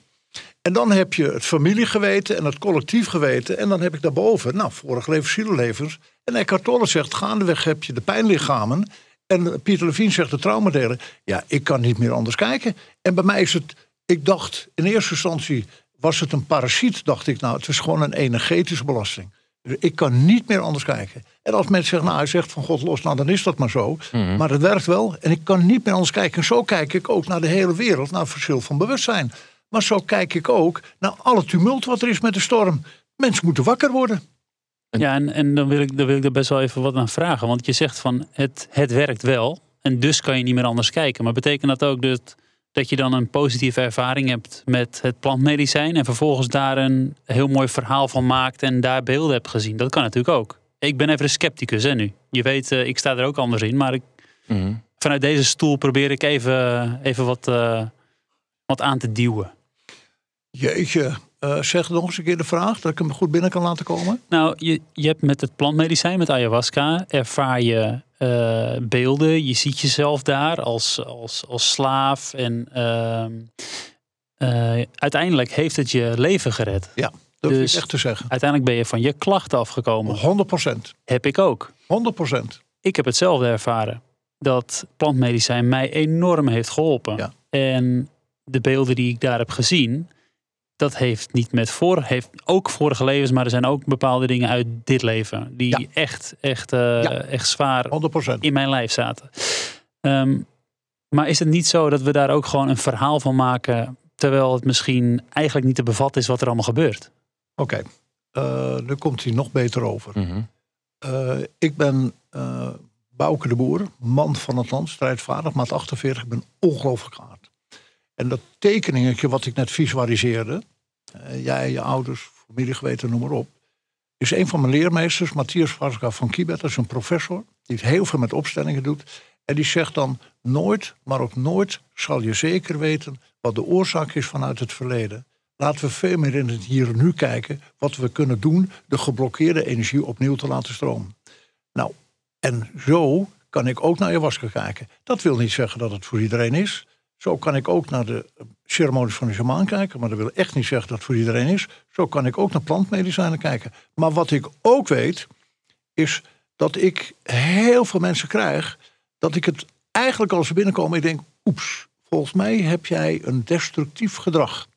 En dan heb je het familiegeweten en het collectief geweten. En dan heb ik daarboven, nou, vorige leven, zielenlevens. En Eckhart Tolle zegt, gaandeweg heb je de pijnlichamen. En Pieter Levine zegt de traumadelen. Ja, ik kan niet meer anders kijken. En bij mij is het, ik dacht in eerste instantie, was het een parasiet? Dacht ik, nou, het is gewoon een energetische belasting. Dus ik kan niet meer anders kijken. En als mensen zeggen, nou, hij zegt van God los, nou, dan is dat maar zo. Maar het werkt wel. En ik kan niet meer anders kijken. En zo kijk ik ook naar de hele wereld, naar het verschil van bewustzijn. Maar zo kijk ik ook naar alle tumult wat er is met de storm. Mensen moeten wakker worden. Ja, en, en dan, wil ik, dan wil ik er best wel even wat aan vragen. Want je zegt van het, het werkt wel. En dus kan je niet meer anders kijken. Maar betekent dat ook dat, dat je dan een positieve ervaring hebt met het plantmedicijn. En vervolgens daar een heel mooi verhaal van maakt en daar beelden hebt gezien? Dat kan natuurlijk ook. Ik ben even een scepticus hè, nu. Je weet, eh, ik sta er ook anders in. Maar ik, Mhm. vanuit deze stoel probeer ik even, even wat, eh, wat aan te duwen. Jeetje, eh, zeg nog eens een keer de vraag, dat ik hem goed binnen kan laten komen. Nou, je, je hebt met het plantmedicijn, met ayahuasca, ervaar je eh, beelden. Je ziet jezelf daar als, als, als slaaf. En ehm, eh, uiteindelijk heeft het je leven gered. Ja, dat is Dus- echt te zeggen. Uiteindelijk ben je van je klachten afgekomen. 100 procent. Heb ik ook. 100 procent. Ik heb hetzelfde ervaren. Dat plantmedicijn mij enorm heeft geholpen. Ja. En de beelden die ik daar heb gezien, dat heeft niet met voor, heeft ook vorige levens, maar er zijn ook bepaalde dingen uit dit leven die Ja. echt, echt, eh, Ja. echt zwaar 100 procent. in mijn lijf zaten. Ehm, maar is het niet zo dat we daar ook gewoon een verhaal van maken, terwijl het misschien eigenlijk niet te bevatten is wat er allemaal gebeurt? Oké, Eh, nu komt hij nog beter over. Mhm. Eh, ik ben eh Bouke de Boer, man van het land, strijdvaardig, maat 48. Ik ben ongelooflijk hard. En dat tekeningetje wat ik net visualiseerde, eh, jij, je ouders, familiegeweten, noem maar op, is een van mijn leermeesters, Matthias Vaska van Kiebert, dat is een professor, die heel veel met opstellingen doet. En die zegt dan, nooit, maar ook nooit zal je zeker weten wat de oorzaak is vanuit het verleden. Laten we veel meer in het hier en nu kijken wat we kunnen doen de geblokkeerde energie opnieuw te laten stromen. Nou, en zo kan ik ook naar ayahuasca kijken. Dat wil niet zeggen dat het voor iedereen is. Zo kan ik ook naar de ceremonies van de shamaan kijken. Maar dat wil echt niet zeggen dat het voor iedereen is. Zo kan ik ook naar plantmedicijnen kijken. Maar wat ik ook weet, is dat ik heel veel mensen krijg. Dat ik het eigenlijk als ze binnenkomen, ik denk, oeps, volgens mij heb jij een destructief gedrag.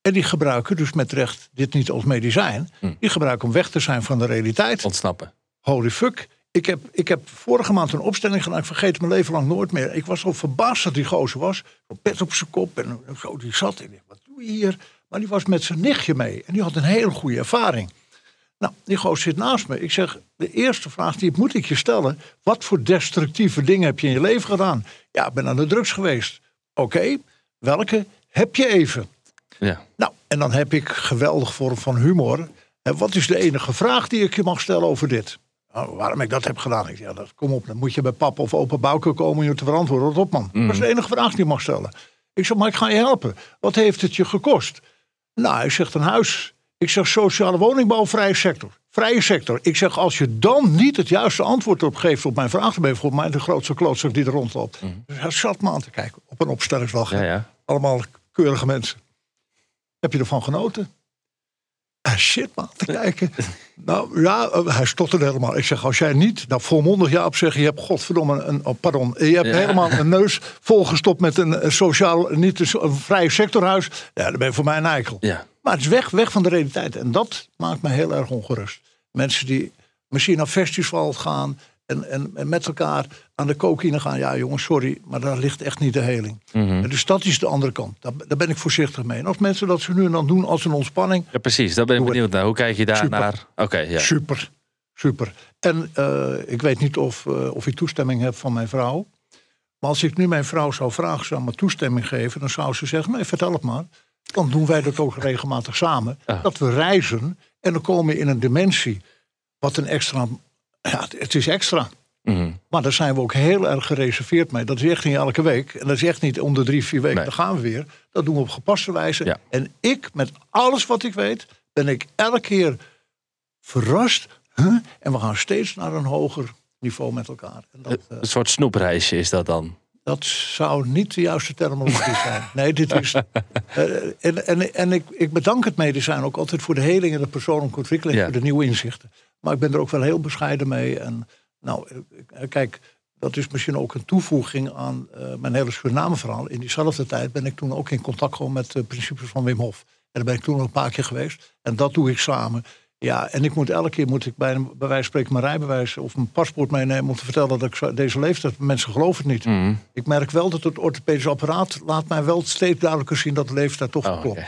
En die gebruiken dus met recht dit niet als medicijn. Hm. Die gebruiken om weg te zijn van de realiteit. Ontsnappen. Holy fuck. Ik heb, ik heb vorige maand een opstelling gedaan. Ik vergeet mijn leven lang nooit meer. Ik was zo verbaasd dat die gozer was. Een pet op zijn kop en zo. Die zat in. Wat doe je hier? Maar die was met zijn nichtje mee. En die had een hele goede ervaring. Nou, die gozer zit naast me. Ik zeg, de eerste vraag die moet ik je stellen. Wat voor destructieve dingen heb je in je leven gedaan? Ja, ik ben aan de drugs geweest. Oké, welke heb je even? Ja. Nou, en dan heb ik geweldig vorm van humor. En wat is de enige vraag die ik je mag stellen over dit? Nou, waarom ik dat heb gedaan? Ik, ja, dat, kom op, dan moet je bij papa of opa Bouke komen om je te verantwoorden. Op, man. Dat is de enige vraag die je mag stellen. Ik zeg, maar ik ga je helpen. Wat heeft het je gekost? Nou, hij zegt een huis. Ik zeg sociale woningbouw, vrije sector. Vrije sector. Ik zeg, als je dan niet het juiste antwoord op geeft op mijn vraag, dan ben je volgens mij de grootste klootzak die er rondloopt. Dus hij zat me aan te kijken op een opstellingsdag. Ja, ja. Allemaal keurige mensen. Heb je ervan genoten? Ah, shit, man, te kijken. <laughs> nou ja, eh, hij stotterde helemaal. Ik zeg, als jij niet, nou volmondig ja op je hebt godverdomme een, oh, pardon, je hebt Ja. helemaal een neus volgestopt met een, sociaal, niet een vrije sectorhuis. Ja, dan ben je voor mij een eikel. Ja. Maar het is weg, weg van de realiteit. En dat maakt me heel erg ongerust. Mensen die misschien naar festivals gaan en, en, en met elkaar aan de cocaïne gaan. Ja, jongens, sorry, maar daar ligt echt niet de heling. Mhm. En Dus dat is de andere kant. Daar, daar ben ik voorzichtig mee. En als mensen dat ze nu en dan doen als een ontspanning, Ja, precies. Daar ben ik benieuwd naar. Hoe kijk je daar Super. naar? Oké, ja. super, super. En eh, ik weet niet of, eh, of ik toestemming heb van mijn vrouw. Maar als ik nu mijn vrouw zou vragen, zou me toestemming geven, dan zou ze zeggen: nee, vertel het maar. Dan doen wij dat ook regelmatig samen. Ah. Dat we reizen en dan komen we in een dimensie. Wat een extra. Ja, het is extra. Mhm. Maar daar zijn we ook heel erg gereserveerd mee. Dat is echt niet elke week. En dat is echt niet om de drie, vier weken. Nee. Dan gaan we weer. Dat doen we op gepaste wijze. Ja. En ik, met alles wat ik weet, ben ik elke keer verrast. Huh? En we gaan steeds naar een hoger niveau met elkaar. En dat, eh, Een soort snoepreisje is dat dan. dat zou niet de juiste terminologie <laughs> zijn. Nee, dit is. eh, en en, en ik, ik bedank het medicijn ook altijd voor de heling en de persoonlijke ontwikkeling, Ja. voor de nieuwe inzichten. Maar ik ben er ook wel heel bescheiden mee. En nou, eh, kijk, dat is misschien ook een toevoeging aan eh, mijn hele Suriname-verhaal. In diezelfde tijd ben ik toen ook in contact gekomen met de principes van Wim Hof. En daar ben ik toen nog een paar keer geweest. En dat doe ik samen. Ja, en ik moet elke keer moet ik bij, een, bij wijze van spreken mijn rijbewijs of mijn paspoort meenemen om te vertellen dat ik deze leeftijd. Mensen geloven het niet. Mhm. Ik merk wel dat het orthopedisch apparaat laat mij wel steeds duidelijker zien dat de leeftijd toch Oh, klopt.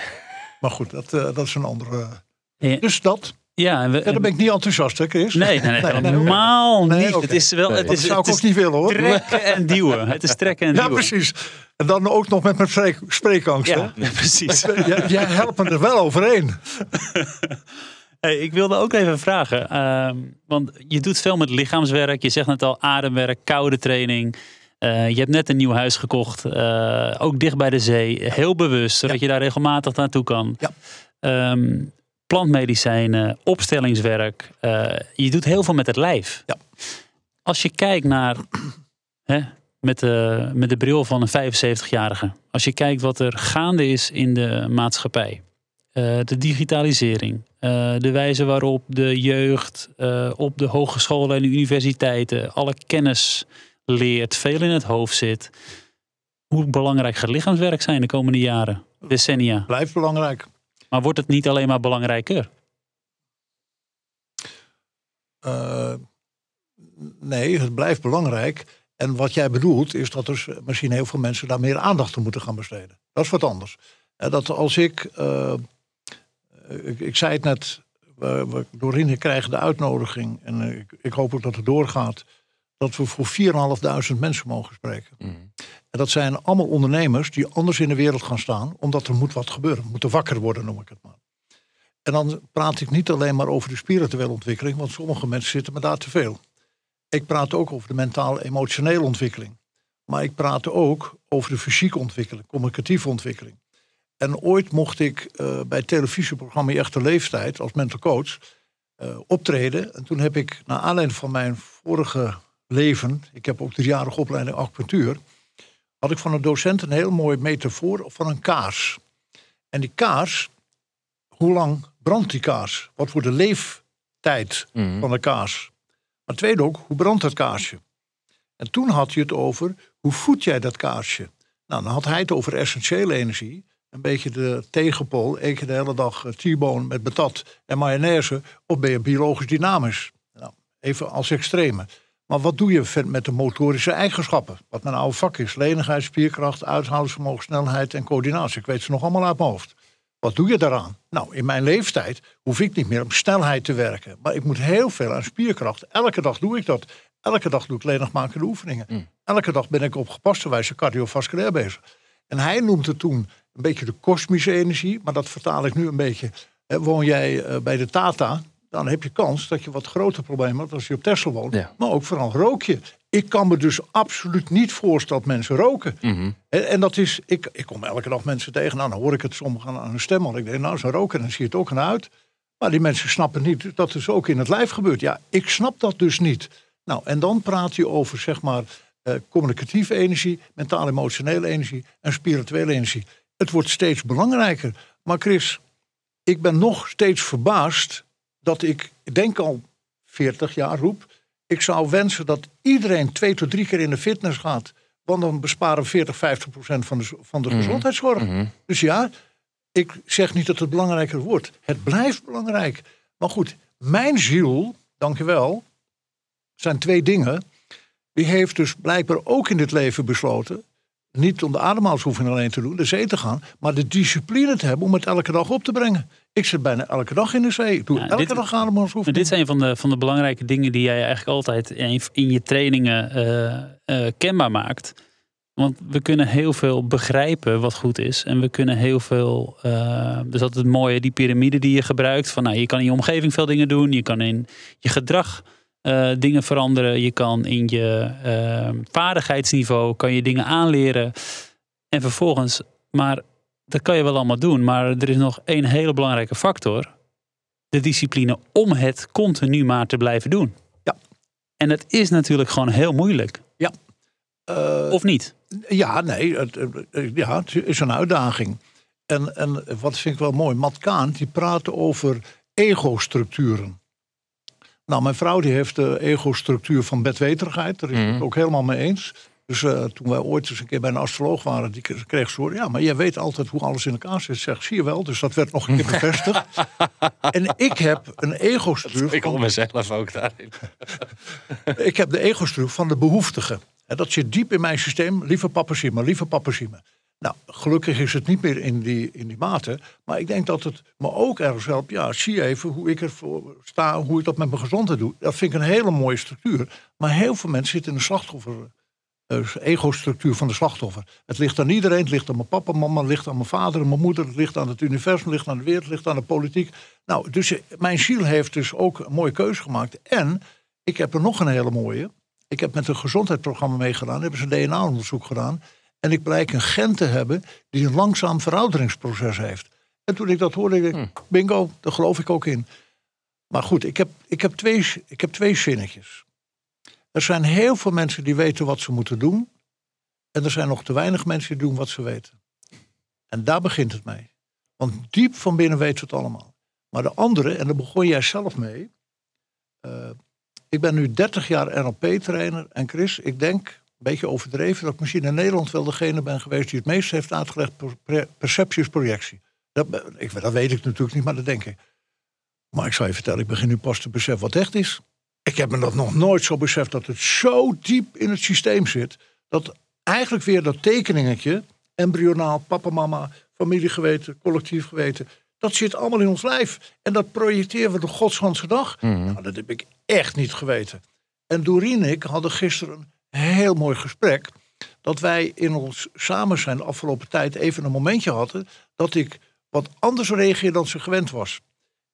Maar goed, dat, eh, dat is een andere. Ja, Dus dat. Ja, en we, Ja, dan ben ik niet enthousiast, hè, Chris? Nee, nee, nee, helemaal Nee, niet. Het is wel, het Dat is, zou ik ook niet willen, hoor. trekken en duwen. <laughs> Het is trekken en Ja, duwen. precies. En dan ook nog met mijn spreek, spreekangst. Ja, ja, <laughs> precies. Jij, jij helpt me er wel overheen. <laughs> Hey, ik wilde ook even vragen, ehm, want je doet veel met lichaamswerk. Je zegt net al ademwerk, koude training. Eh, je hebt net een nieuw huis gekocht, eh, ook dicht bij de zee. Heel bewust, zodat je daar regelmatig naartoe kan. Ja. Ehm, plantmedicijnen, opstellingswerk. Eh, je doet heel veel met het lijf. Ja. Als je kijkt naar, hè, met, de, met de bril van een 75-jarige. Als je kijkt wat er gaande is in de maatschappij. Eh, de digitalisering. eh, de wijze waarop de jeugd op de hogescholen en de universiteiten alle kennis leert, veel in het hoofd zit. Hoe belangrijk gaat lichaamswerk zijn de komende jaren, decennia? Blijft belangrijk. Maar wordt het niet alleen maar belangrijker? Eh, nee, het blijft belangrijk. En wat jij bedoelt is dat er misschien heel veel mensen daar meer aandacht aan moeten gaan besteden. Dat is wat anders. Eh, dat als ik, eh, ik, ik zei het net, we, we, krijgen de uitnodiging en ik, ik hoop ook dat het doorgaat. Dat we voor 4.500 mensen mogen spreken. Mhm. En dat zijn allemaal ondernemers die anders in de wereld gaan staan, omdat er moet wat gebeuren. Moeten wakker worden, noem ik het maar. En dan praat ik niet alleen maar over de spirituele ontwikkeling, want sommige mensen zitten me daar te veel. Ik praat ook over de mentale, emotionele ontwikkeling. Maar ik praat ook over de fysieke ontwikkeling, communicatieve ontwikkeling. En ooit mocht ik eh, bij het televisieprogramma Echte Leeftijd als mental coach eh, optreden. En toen heb ik, naar aanleiding van mijn vorige leven, ik heb ook driejarige opleiding acupunctuur, had ik van een docent een heel mooi metafoor van een kaars. En die kaars, hoe lang brandt die kaars? Wat wordt de leeftijd Mhm. van de kaars? Maar tweede ook, hoe brandt dat kaarsje? En toen had je het over, hoe voed jij dat kaarsje? Nou, dan had hij het over essentiële energie. Een beetje de tegenpool, één keer de hele dag eh, T-bone met patat en mayonaise. Of ben je biologisch dynamisch? Nou, even als extreme. Maar wat doe je met de motorische eigenschappen? Wat mijn oude vak is. Lenigheid, spierkracht, uithoudingsvermogen, snelheid en coördinatie. Ik weet ze nog allemaal uit mijn hoofd. Wat doe je daaraan? Nou, in mijn leeftijd hoef ik niet meer op snelheid te werken. Maar ik moet heel veel aan spierkracht. Elke dag doe ik dat. Elke dag doe ik lenigmakende oefeningen. Mm. Elke dag ben ik op gepaste wijze cardiovasculair bezig. En hij noemt het toen een beetje de kosmische energie. Maar dat vertaal ik nu een beetje. Woon jij eh, bij de Tata, dan heb je kans dat je wat groter problemen hebt als je op Texel woont. Ja. Maar ook vooral rook je. Ik kan me dus absoluut niet voorstellen dat mensen roken. Mhm. En, en dat is, ik, ik kom elke dag mensen tegen. Nou, dan hoor ik het sommigen aan hun stem. Want ik denk, nou, ze roken, dan zie je het ook aan uit. Maar die mensen snappen niet dat het dus ook in het lijf gebeurt. Ja, ik snap dat dus niet. Nou, en dan praat je over, zeg maar, eh, communicatieve energie, mentaal-emotionele energie en spirituele energie. Het wordt steeds belangrijker. Maar Chris, ik ben nog steeds verbaasd dat ik, denk al 40 jaar roep. Ik zou wensen dat iedereen twee tot drie keer in de fitness gaat. Want dan besparen we 40, 50 procent van de, van de Mhm. gezondheidszorg. Mhm. Dus ja, ik zeg niet dat het belangrijker wordt. Het blijft belangrijk. Maar goed, mijn ziel, dank je wel, zijn twee dingen. Die heeft dus blijkbaar ook in dit leven besloten. Niet om de ademhalingsoefening alleen te doen, de zee te gaan. Maar de discipline te hebben om het elke dag op te brengen. Ik zit bijna elke dag in de zee. Ik doe Ja, elke dit- dag ademhalingsoefening. dit is een van de, van de belangrijke dingen die jij eigenlijk altijd in, in je trainingen eh, eh, kenbaar maakt. Want we kunnen heel veel begrijpen wat goed is. En we kunnen heel veel. eh, dus dat het mooie, die piramide die je gebruikt. Van, nou, je kan in je omgeving veel dingen doen. Je kan in je gedrag dingen veranderen. Je kan in je vaardigheidsniveau kan je dingen aanleren. En vervolgens, maar dat kan je wel allemaal doen. Maar er is nog één hele belangrijke factor. De discipline om het continu maar te blijven doen. Ja. En dat is natuurlijk gewoon heel moeilijk. Eh, Of niet? Ja, nee, het, ja, het is een uitdaging. En, en wat vind ik wel mooi, Matt Kaan, die praat over ego-structuren. Nou, mijn vrouw die heeft de ego-structuur van bedweterigheid. Daar is Mhm. het ook helemaal mee eens. Dus eh, toen wij ooit eens een keer bij een astroloog waren, die kreeg ze horen... ja, maar jij weet altijd hoe alles in elkaar zit. Zeg, zie je wel, dus dat werd nog een keer bevestigd. <laughs> en ik heb een ego-structuur... Ik hoor mezelf ook daarin. <laughs> ik heb de ego-structuur van de behoeftige. En dat zit diep in mijn systeem. Lieve papa, zie me, lieve papa, zie me. Nou, gelukkig is het niet meer in die, in die mate. Maar ik denk dat het me ook ergens helpt. Ja, zie even hoe ik ervoor sta, hoe ik dat met mijn gezondheid doe. Dat vind ik een hele mooie structuur. Maar heel veel mensen zitten in de slachtoffer. Eh, ego-structuur van de slachtoffer. Het ligt aan iedereen. Het ligt aan mijn papa, mama, het ligt aan mijn vader mijn moeder. Het ligt aan het universum, het ligt aan de wereld, het ligt aan de politiek. Nou, dus eh, mijn ziel heeft dus ook een mooie keuze gemaakt. En ik heb er nog een hele mooie. Ik heb met een gezondheidsprogramma meegedaan. Hebben ze een DNA-onderzoek gedaan. En ik blijk een gen te hebben die een langzaam verouderingsproces heeft. En toen ik dat hoorde, ik dacht, bingo, daar geloof ik ook in. Maar goed, ik heb, ik, heb twee, ik heb twee zinnetjes. Er zijn heel veel mensen die weten wat ze moeten doen. En er zijn nog te weinig mensen die doen wat ze weten. En daar begint het mee. Want diep van binnen weten we het allemaal. Maar de andere, en daar begon jij zelf mee. eh, ik ben nu 30 jaar NLP-trainer. En Chris, ik denk, een beetje overdreven, dat ik misschien in Nederland wel degene ben geweest die het meest heeft uitgelegd per, per- perceptie projectie. Dat, ik, dat weet ik natuurlijk niet, maar dat denk ik. Maar ik zal je vertellen, ik begin nu pas te beseffen wat echt is. Ik heb me dat nog nooit zo beseft dat het zo diep in het systeem zit. Dat eigenlijk weer dat tekeningetje, embryonaal, papa, mama, familiegeweten, collectief geweten. Dat zit allemaal in ons lijf. En dat projecteren we de godsganse dag. Mhm. Nou, dat heb ik echt niet geweten. En Doreen en ik hadden gisteren een heel mooi gesprek. Dat wij in ons samen zijn de afgelopen tijd even een momentje hadden. dat ik wat anders reageerde dan ze gewend was.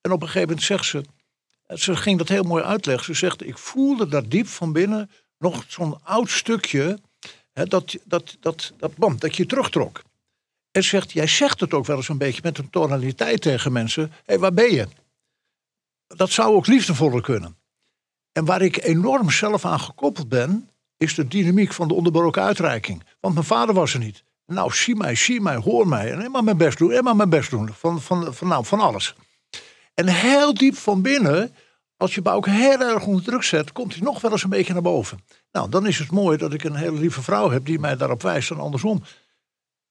En op een gegeven moment zegt ze. Ze ging dat heel mooi uitleggen. Ze zegt: Ik voelde daar diep van binnen nog zo'n oud stukje. Hè, dat, dat, dat, dat, bam, dat je terugtrok. En ze zegt: Jij zegt het ook wel eens een beetje met een tonaliteit tegen mensen. Hé, hey, waar ben je? Dat zou ook liefdevoller kunnen. En waar ik enorm zelf aan gekoppeld ben, is de dynamiek van de onderbroken uitreiking. Want mijn vader was er niet. Nou, zie mij, zie mij, hoor mij. En maar mijn best doen, en maar mijn best doen. Van, van, van, nou, van alles. En heel diep van binnen, als je ook heel erg onder druk zet, komt hij nog wel eens een beetje naar boven. Nou, dan is het mooi dat ik een hele lieve vrouw heb die mij daarop wijst en andersom.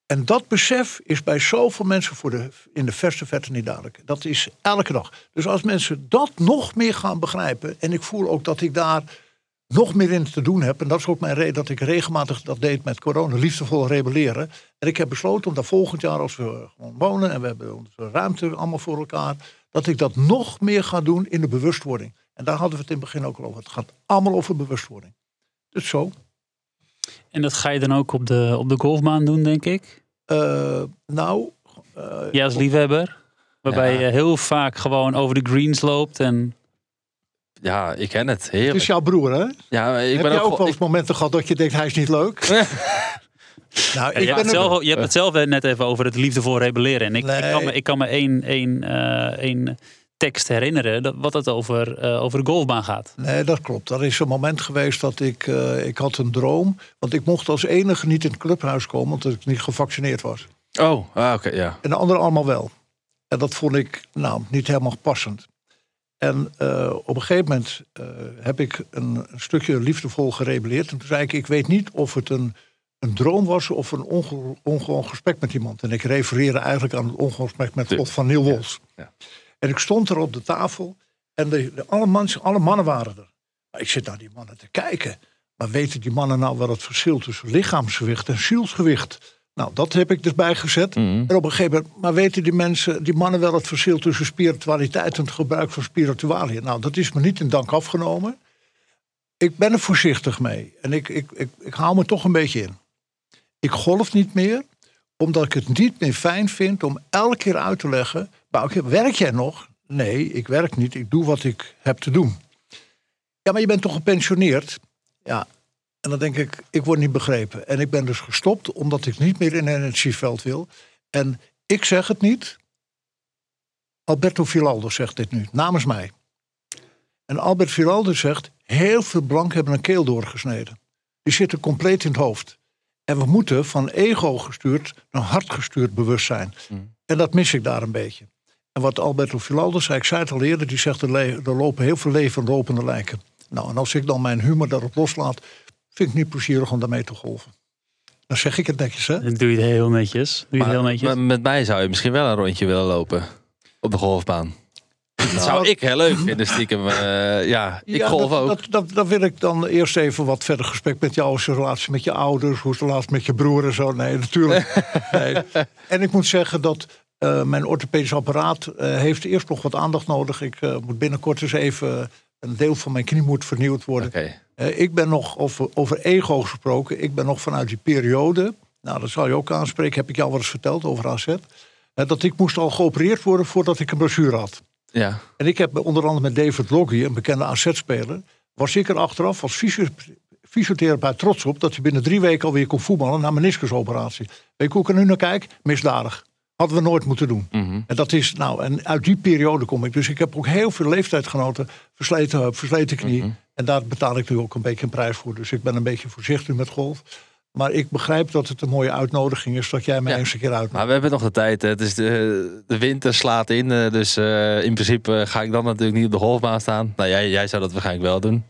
En dat besef is bij zoveel mensen voor de, in de verste verte niet duidelijk. Dat is elke dag. Dus als mensen dat nog meer gaan begrijpen. En ik voel ook dat ik daar nog meer in te doen heb. En dat is ook mijn reden dat ik regelmatig dat deed met corona. Liefdevol rebelleren. En ik heb besloten om daar volgend jaar, als we gewoon wonen. En we hebben onze ruimte allemaal voor elkaar. Dat ik dat nog meer ga doen in de bewustwording. En daar hadden we het in het begin ook al over. Het gaat allemaal over bewustwording. Dus zo. En dat ga je dan ook op de, op de golfbaan doen, denk ik? Uh, nou... Uh, ja, als liefhebber. Waarbij ja. je heel vaak gewoon over de greens loopt en... Ja, ik ken het. Heerlijk. Het is jouw broer, hè? Ja, ik Heb ben je ook, ook wel eens ik- momenten gehad dat je denkt, hij is niet leuk? <laughs> nou, Ja, ik je, hebt ben het zelf, je hebt het zelf net even over het liefdevol rebelleren. En ik, ik kan me, ik kan me één, één, eh, één tekst herinneren dat, wat het over, eh, over de golfbaan gaat. Nee, dat klopt. Er is een moment geweest dat ik, eh, ik had een droom. Want ik mocht als enige niet in het clubhuis komen, omdat ik niet gevaccineerd was. Oh, ah, oké, ja. En de anderen allemaal wel. En dat vond ik nou, niet helemaal passend. En eh, op een gegeven moment eh, heb ik een, een stukje liefdevol gerebelleerd. En toen zei ik, ik weet niet of het een, een droom was of een onge, ongewoon gesprek met iemand. En ik refereerde eigenlijk aan het ongewoon gesprek met God van Neil Wols. ja. En ik stond er op de tafel en de, de- alle, alle mannen waren er. Maar ik zit naar die mannen te kijken. Maar weten die mannen nou wel het verschil tussen lichaamsgewicht en zielsgewicht? Nou, dat heb ik dus bijgezet. Mhm. En op een gegeven moment, maar weten die mensen, die mannen wel het verschil tussen spiritualiteit en het gebruik van spiritualiën? Nou, dat is me niet in dank afgenomen. Ik ben er voorzichtig mee. En ik, ik, ik, ik hou me toch een beetje in. Ik golf niet meer, omdat ik het niet meer fijn vind om elke keer uit te leggen. Maar werk jij nog? Nee, ik werk niet. Ik doe wat ik heb te doen. Ja, maar je bent toch gepensioneerd? Ja. En dan denk ik, ik word niet begrepen. En ik ben dus gestopt omdat ik niet meer in een energieveld wil. En ik zeg het niet. Alberto Filaldo zegt dit nu, namens mij. En Albert Filaldo zegt, heel veel blanken hebben een keel doorgesneden. Die zitten compleet in het hoofd. En we moeten van ego gestuurd naar hart gestuurd bewustzijn. Mm. En dat mis ik daar een beetje. En wat Alberto Filaldo zei, ik zei het al eerder, die zegt er, le- er lopen heel veel leven lopende lijken. Nou, en als ik dan mijn humor daarop loslaat, vind ik niet plezierig om daarmee te golven. Dan zeg ik het netjes, hè? Dan doe je het heel netjes. Doe je het heel netjes. maar met mij zou je misschien wel een rondje willen lopen. Op de golfbaan. Dat zou Nou, ik heel leuk vinden, stiekem. Eh, ja, ik Ja, golf dat, ook. Dat, dat, dan wil ik dan eerst even wat verder gesprek met jou. Is de relatie met je ouders? Hoe is de relatie met je broer en zo? Nee, natuurlijk. <laughs> nee. En ik moet zeggen dat eh, mijn orthopedisch apparaat eh, heeft eerst nog wat aandacht nodig. Ik moet binnenkort eens even... Een deel van mijn knie moet vernieuwd worden. Ik ben nog, over, over ego gesproken, ik ben nog vanuit die periode, nou dat zal je ook aanspreken, heb ik jou wel eens verteld over AZ, dat ik moest al geopereerd worden voordat ik een blessure had. Ja. En ik heb onder andere met David Loggie, een bekende AZ-speler, was ik er achteraf als fysio- fysiotherapeut trots op dat hij binnen drie weken alweer kon voetballen na meniscusoperatie. Weet je hoe ik er nu naar kijk? Misdadig. Hadden we nooit moeten doen. Mhm. En dat is, nou, en uit die periode kom ik. Dus ik heb ook heel veel leeftijdgenoten, versleten heup, versleten knie. Mhm. En daar betaal ik nu ook een beetje een prijs voor. Dus ik ben een beetje voorzichtig met golf. Maar ik begrijp dat het een mooie uitnodiging is dat jij mij Ja. eens een keer uitnodigt. Maar we hebben nog de tijd. hè. Het is de, de winter slaat in. eh, Dus eh, in principe ga ik dan natuurlijk niet op de golfbaan staan. Nou, jij, jij zou dat waarschijnlijk wel doen.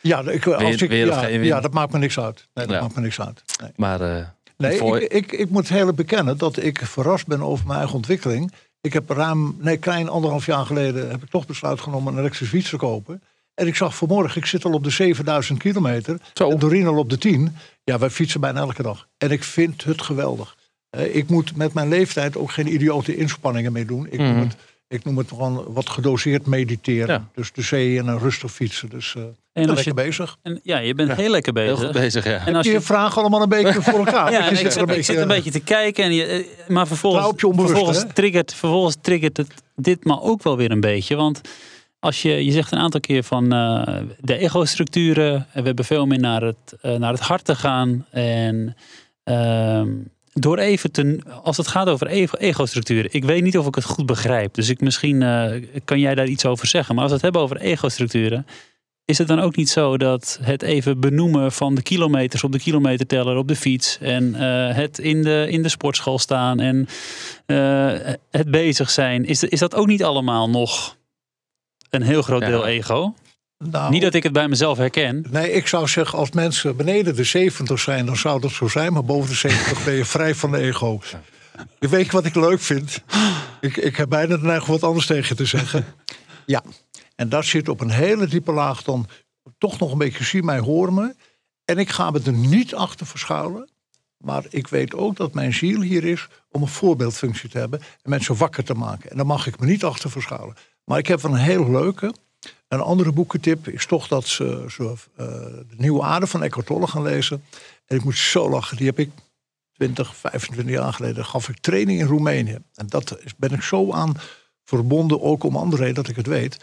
Ja, ik, als ik, weer ja, dat maakt me niks uit. Nee, dat Ja. maakt me niks uit. Nee. Maar eh, Nee, Voor- ik, ik, ik moet heel bekennen dat ik verrast ben over mijn eigen ontwikkeling. Ik heb ruim, nee, klein anderhalf jaar geleden heb ik toch besluit genomen een elektrische fiets te kopen. En ik zag vanmorgen, ik zit al op de 7000 kilometer. Zo. En Doreen al op de 10. Ja, wij fietsen bijna elke dag. En ik vind het geweldig. Eh, ik moet met mijn leeftijd ook geen idiote inspanningen meer doen. Ik, Mhm. doe het, Ik noem het gewoon wat gedoseerd mediteren. Ja. Dus de zee en een rustig fietsen. Dus eh En als lekker je, bezig. en, ja, je bent heel lekker Heel bezig. goed bezig, ja. En als Je je, vraagt allemaal een beetje voor elkaar. <laughs> ja, ik, zit er ik zit een beetje te kijken. En je, eh, maar vervolgens, vervolgens, hè? triggert, vervolgens triggert het dit maar ook wel weer een beetje. Want als je, je zegt een aantal keer van eh, de ego-structuren. En we hebben veel meer naar het, eh, naar het hart te gaan. En ehm, door even te, als het gaat over ego- ego-structuren. Ik weet niet of ik het goed begrijp. Dus ik, misschien eh, kan jij daar iets over zeggen. Maar als we het hebben over ego-structuren. Is het dan ook niet zo dat het even benoemen van de kilometers op de kilometerteller op de fiets en het in de, in de sportschool staan en het bezig zijn, is, is dat ook niet allemaal nog een heel groot Ja. deel ego? Nou, Niet dat ik het bij mezelf herken. Nee, ik zou zeggen, als mensen beneden de 70 zijn, dan zou dat zo zijn. Maar boven de 70 ben je <laughs> vrij van de ego. Ik weet je wat ik leuk vind? Ik, ik heb bijna de neiging wat anders tegen je te zeggen. <laughs> Ja, en dat zit op een hele diepe laag dan toch nog een beetje zie mij, hoor me. En ik ga me er niet achter verschuilen. Maar ik weet ook dat mijn ziel hier is om een voorbeeldfunctie te hebben. En mensen wakker te maken. En daar mag ik me niet achter verschuilen. Maar ik heb een heel leuke. Een andere boekentip is toch dat ze, ze eh, de nieuwe aarde van Eckhart Tolle gaan lezen. En ik moet zo lachen. Die heb ik 20, 25 jaar geleden gaf ik training in Roemenië. En dat ben ik zo aan verbonden, ook om andere reden dat ik het weet.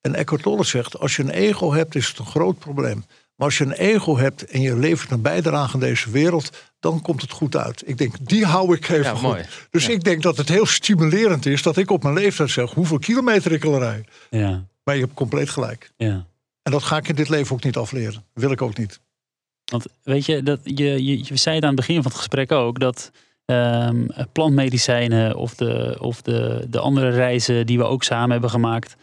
En Eckhart Tolle zegt, als je een ego hebt, is het een groot probleem. Maar als je een ego hebt en je levert een bijdrage aan deze wereld, dan komt het goed uit. Ik denk, die hou ik even Ja, goed. mooi. Dus ik denk dat het heel stimulerend is dat ik op mijn leeftijd zeg hoeveel kilometer ik al rijd. Ja, Maar je hebt compleet gelijk. ja. En dat ga ik in dit leven ook niet afleren. Wil ik ook niet. Want weet je, dat, je, je, je zei het aan het begin van het gesprek ook dat ehm, plantmedicijnen of, de, of de, de andere reizen die we ook samen hebben gemaakt,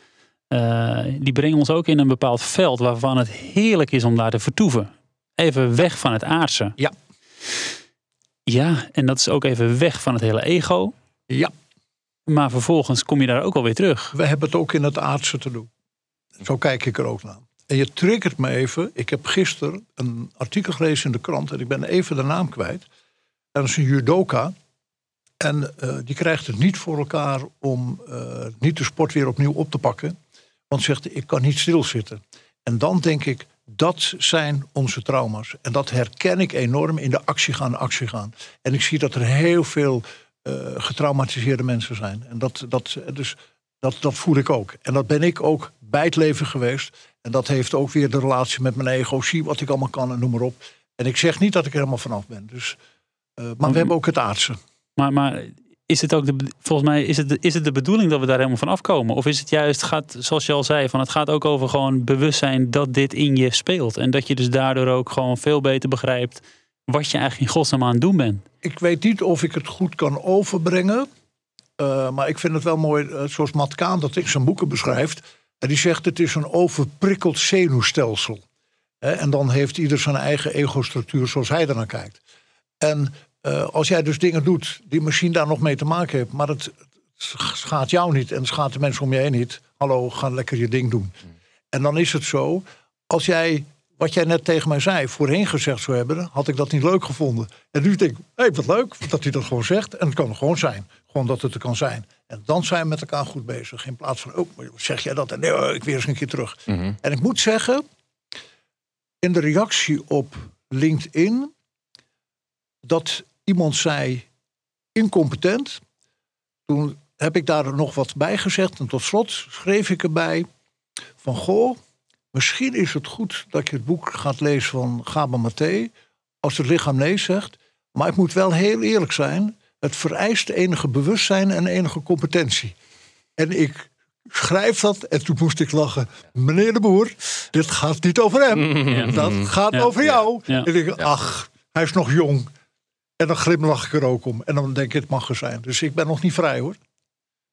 eh, die brengen ons ook in een bepaald veld waarvan het heerlijk is om daar te vertoeven. Even weg van het aardse. Ja. Ja, en dat is ook even weg van het hele ego. Ja, Maar vervolgens kom je daar ook alweer terug. we hebben het ook in het aardse te doen. Zo kijk ik er ook naar. En je triggert me even. Ik heb gisteren een artikel gelezen in de krant. En ik ben even de naam kwijt. Dat is een judoka. En eh, die krijgt het niet voor elkaar om eh, niet de sport weer opnieuw op te pakken. Want zegt, ik kan niet stilzitten. En dan denk ik, dat zijn onze trauma's. En dat herken ik enorm in de actie gaan, actie gaan. En ik zie dat er heel veel eh, getraumatiseerde mensen zijn. En dat, dat, dus, dat, dat voel ik ook. En dat ben ik ook bij het leven geweest. En dat heeft ook weer de relatie met mijn ego. Zie wat ik allemaal kan en noem maar op. En ik zeg niet dat ik er helemaal vanaf ben. Dus, eh, maar we hebben ook het aardse. Maar, maar is het ook de, volgens mij is het, is het de bedoeling dat we daar helemaal van afkomen? Of is het juist, gaat, zoals je al zei, van het gaat ook over gewoon bewustzijn dat dit in je speelt. En dat je dus daardoor ook gewoon veel beter begrijpt wat je eigenlijk in godsnaam aan het doen bent. Ik weet niet of ik het goed kan overbrengen. eh, maar ik vind het wel mooi, eh, zoals Matt Kaan dat in zijn boeken beschrijft. En die zegt het is een overprikkeld zenuwstelsel. En dan heeft ieder zijn eigen ego-structuur zoals hij ernaar kijkt. En eh, als jij dus dingen doet die misschien daar nog mee te maken hebben... maar het, schaadt jou niet en het schaadt de mensen om je heen niet. Hallo, ga lekker je ding doen. En dan is het zo, als jij, wat jij net tegen mij zei, voorheen gezegd zou hebben, had ik dat niet leuk gevonden. En nu denk ik, hé, hey, wat leuk dat hij dat gewoon zegt. En het kan gewoon zijn. Gewoon dat het er kan zijn. En dan zijn we met elkaar goed bezig. In plaats van, oh, zeg jij dat? En nee, oh, ik weer eens een keer terug. Mhm. En ik moet zeggen, in de reactie op LinkedIn, dat iemand zei incompetent. Toen heb ik daar nog wat bij gezegd. En tot slot schreef ik erbij van, goh, misschien is het goed dat je het boek gaat lezen van Gaba Maté. Als het lichaam nee zegt. Maar ik moet wel heel eerlijk zijn. Het vereist enige bewustzijn en enige competentie. En ik schrijf dat en toen moest ik lachen. Meneer de Boer, dit gaat niet over hem. Ja. Dat gaat Ja. over jou. Ja. En ik ach, hij is nog jong. En dan glimlach ik er ook om. En dan denk ik, het mag er zijn. Dus ik ben nog niet vrij hoor.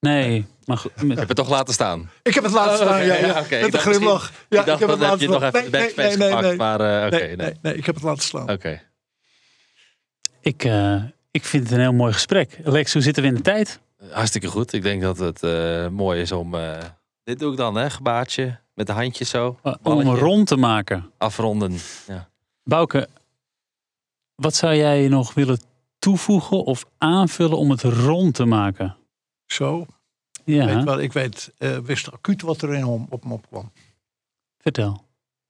Nee, maar goed, Je hebt het toch laten staan? Ik heb het laten Oh, staan, ja, <laughs> ja. ja, oké. Ik Met een glimlach. Ja, ik dacht, heb het heb laten nog staan. even de Nee, backspace nee, nee, gepakt. nee. Maar eh, oké, nee, nee. nee, nee, ik heb het laten staan. Oké. ik, eh, ik vind het een heel mooi gesprek. Lex, hoe zitten we in de tijd? Hartstikke goed. Ik denk dat het eh, mooi is om... eh, dit doe ik dan, hè? Gebaartje. Met de handjes zo. Om een rond te maken. Afronden. Ja. Bouke, wat zou jij nog willen toevoegen of aanvullen om het rond te maken? Zo. Ja, Weet wel, ik weet, eh, wist acuut wat er in op me opkwam. vertel.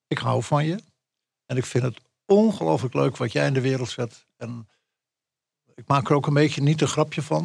Ik hou van je. En ik vind het ongelooflijk leuk wat jij in de wereld zet. En ik maak er ook een beetje niet een grapje van.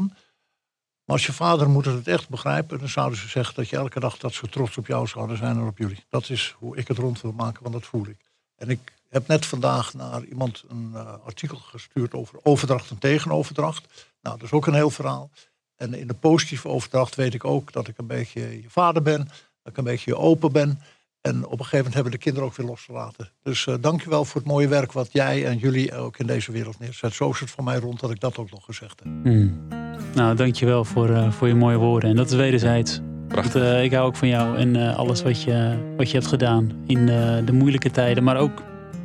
Maar als je vader moet het echt begrijpen. Dan zouden ze zeggen dat je elke dag dat ze trots op jou zouden zijn en op jullie. Dat is hoe ik het rond wil maken, want dat voel ik. En ik heb net vandaag naar iemand een eh, artikel gestuurd over overdracht en tegenoverdracht. Nou, dat is ook een heel verhaal. En in de positieve overdracht weet ik ook dat ik een beetje je vader ben. Dat ik een beetje je open ben. En op een gegeven moment hebben de kinderen ook weer losgelaten. Dus uh, dankjewel voor het mooie werk wat jij en jullie ook in deze wereld neerzet. Zo is het voor mij rond dat ik dat ook nog gezegd heb. Hmm. Nou, dankjewel voor, eh, voor je mooie woorden. En dat is wederzijds. Prachtig. Want, eh, ik hou ook van jou en eh, alles wat je, wat je hebt gedaan in eh, de moeilijke tijden, maar ook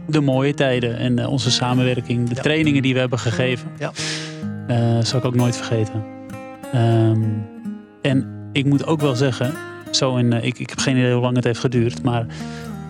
de mooie tijden en eh, onze samenwerking, de Ja. trainingen die we hebben gegeven. Ja. Eh, zal ik ook nooit vergeten. Ehm, en ik moet ook wel zeggen, zo in, eh, ik, ik heb geen idee hoe lang het heeft geduurd, maar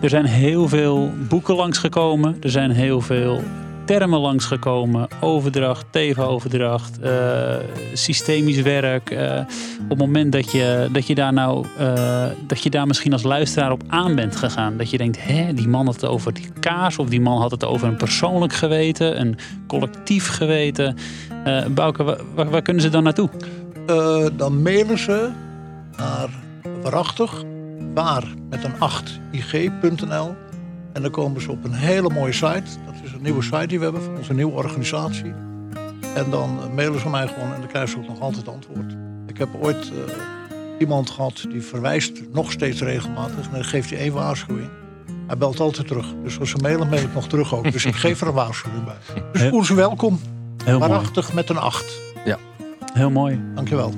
er zijn heel veel boeken langsgekomen. Er zijn heel veel termen langsgekomen. Overdracht, tegenoverdracht, eh systemisch werk. eh, op het moment dat je, dat je daar nou, eh, dat je daar misschien als luisteraar op aan bent gegaan. Dat je denkt, hè, die man had het over die kaas. Of die man had het over een persoonlijk geweten, een collectief geweten. Bouke, waar, kunnen ze dan naartoe? Dan mailen ze naar waarachtig, waar met een 8 ig.nl. En dan komen ze op een hele mooie site. Dat is een nieuwe site die we hebben van onze nieuwe organisatie. En dan mailen ze mij gewoon en dan krijgen ze ook nog altijd antwoord. Ik heb ooit eh, iemand gehad die verwijst nog steeds regelmatig. En dan geeft hij één waarschuwing. Hij belt altijd terug. Dus als ze mailen, mail ik nog terug ook. Dus ik <laughs> geef er een waarschuwing bij. Dus Ja. voel ze welkom. Heel mooi. Waarachtig met een 8. Heel mooi. Dankjewel.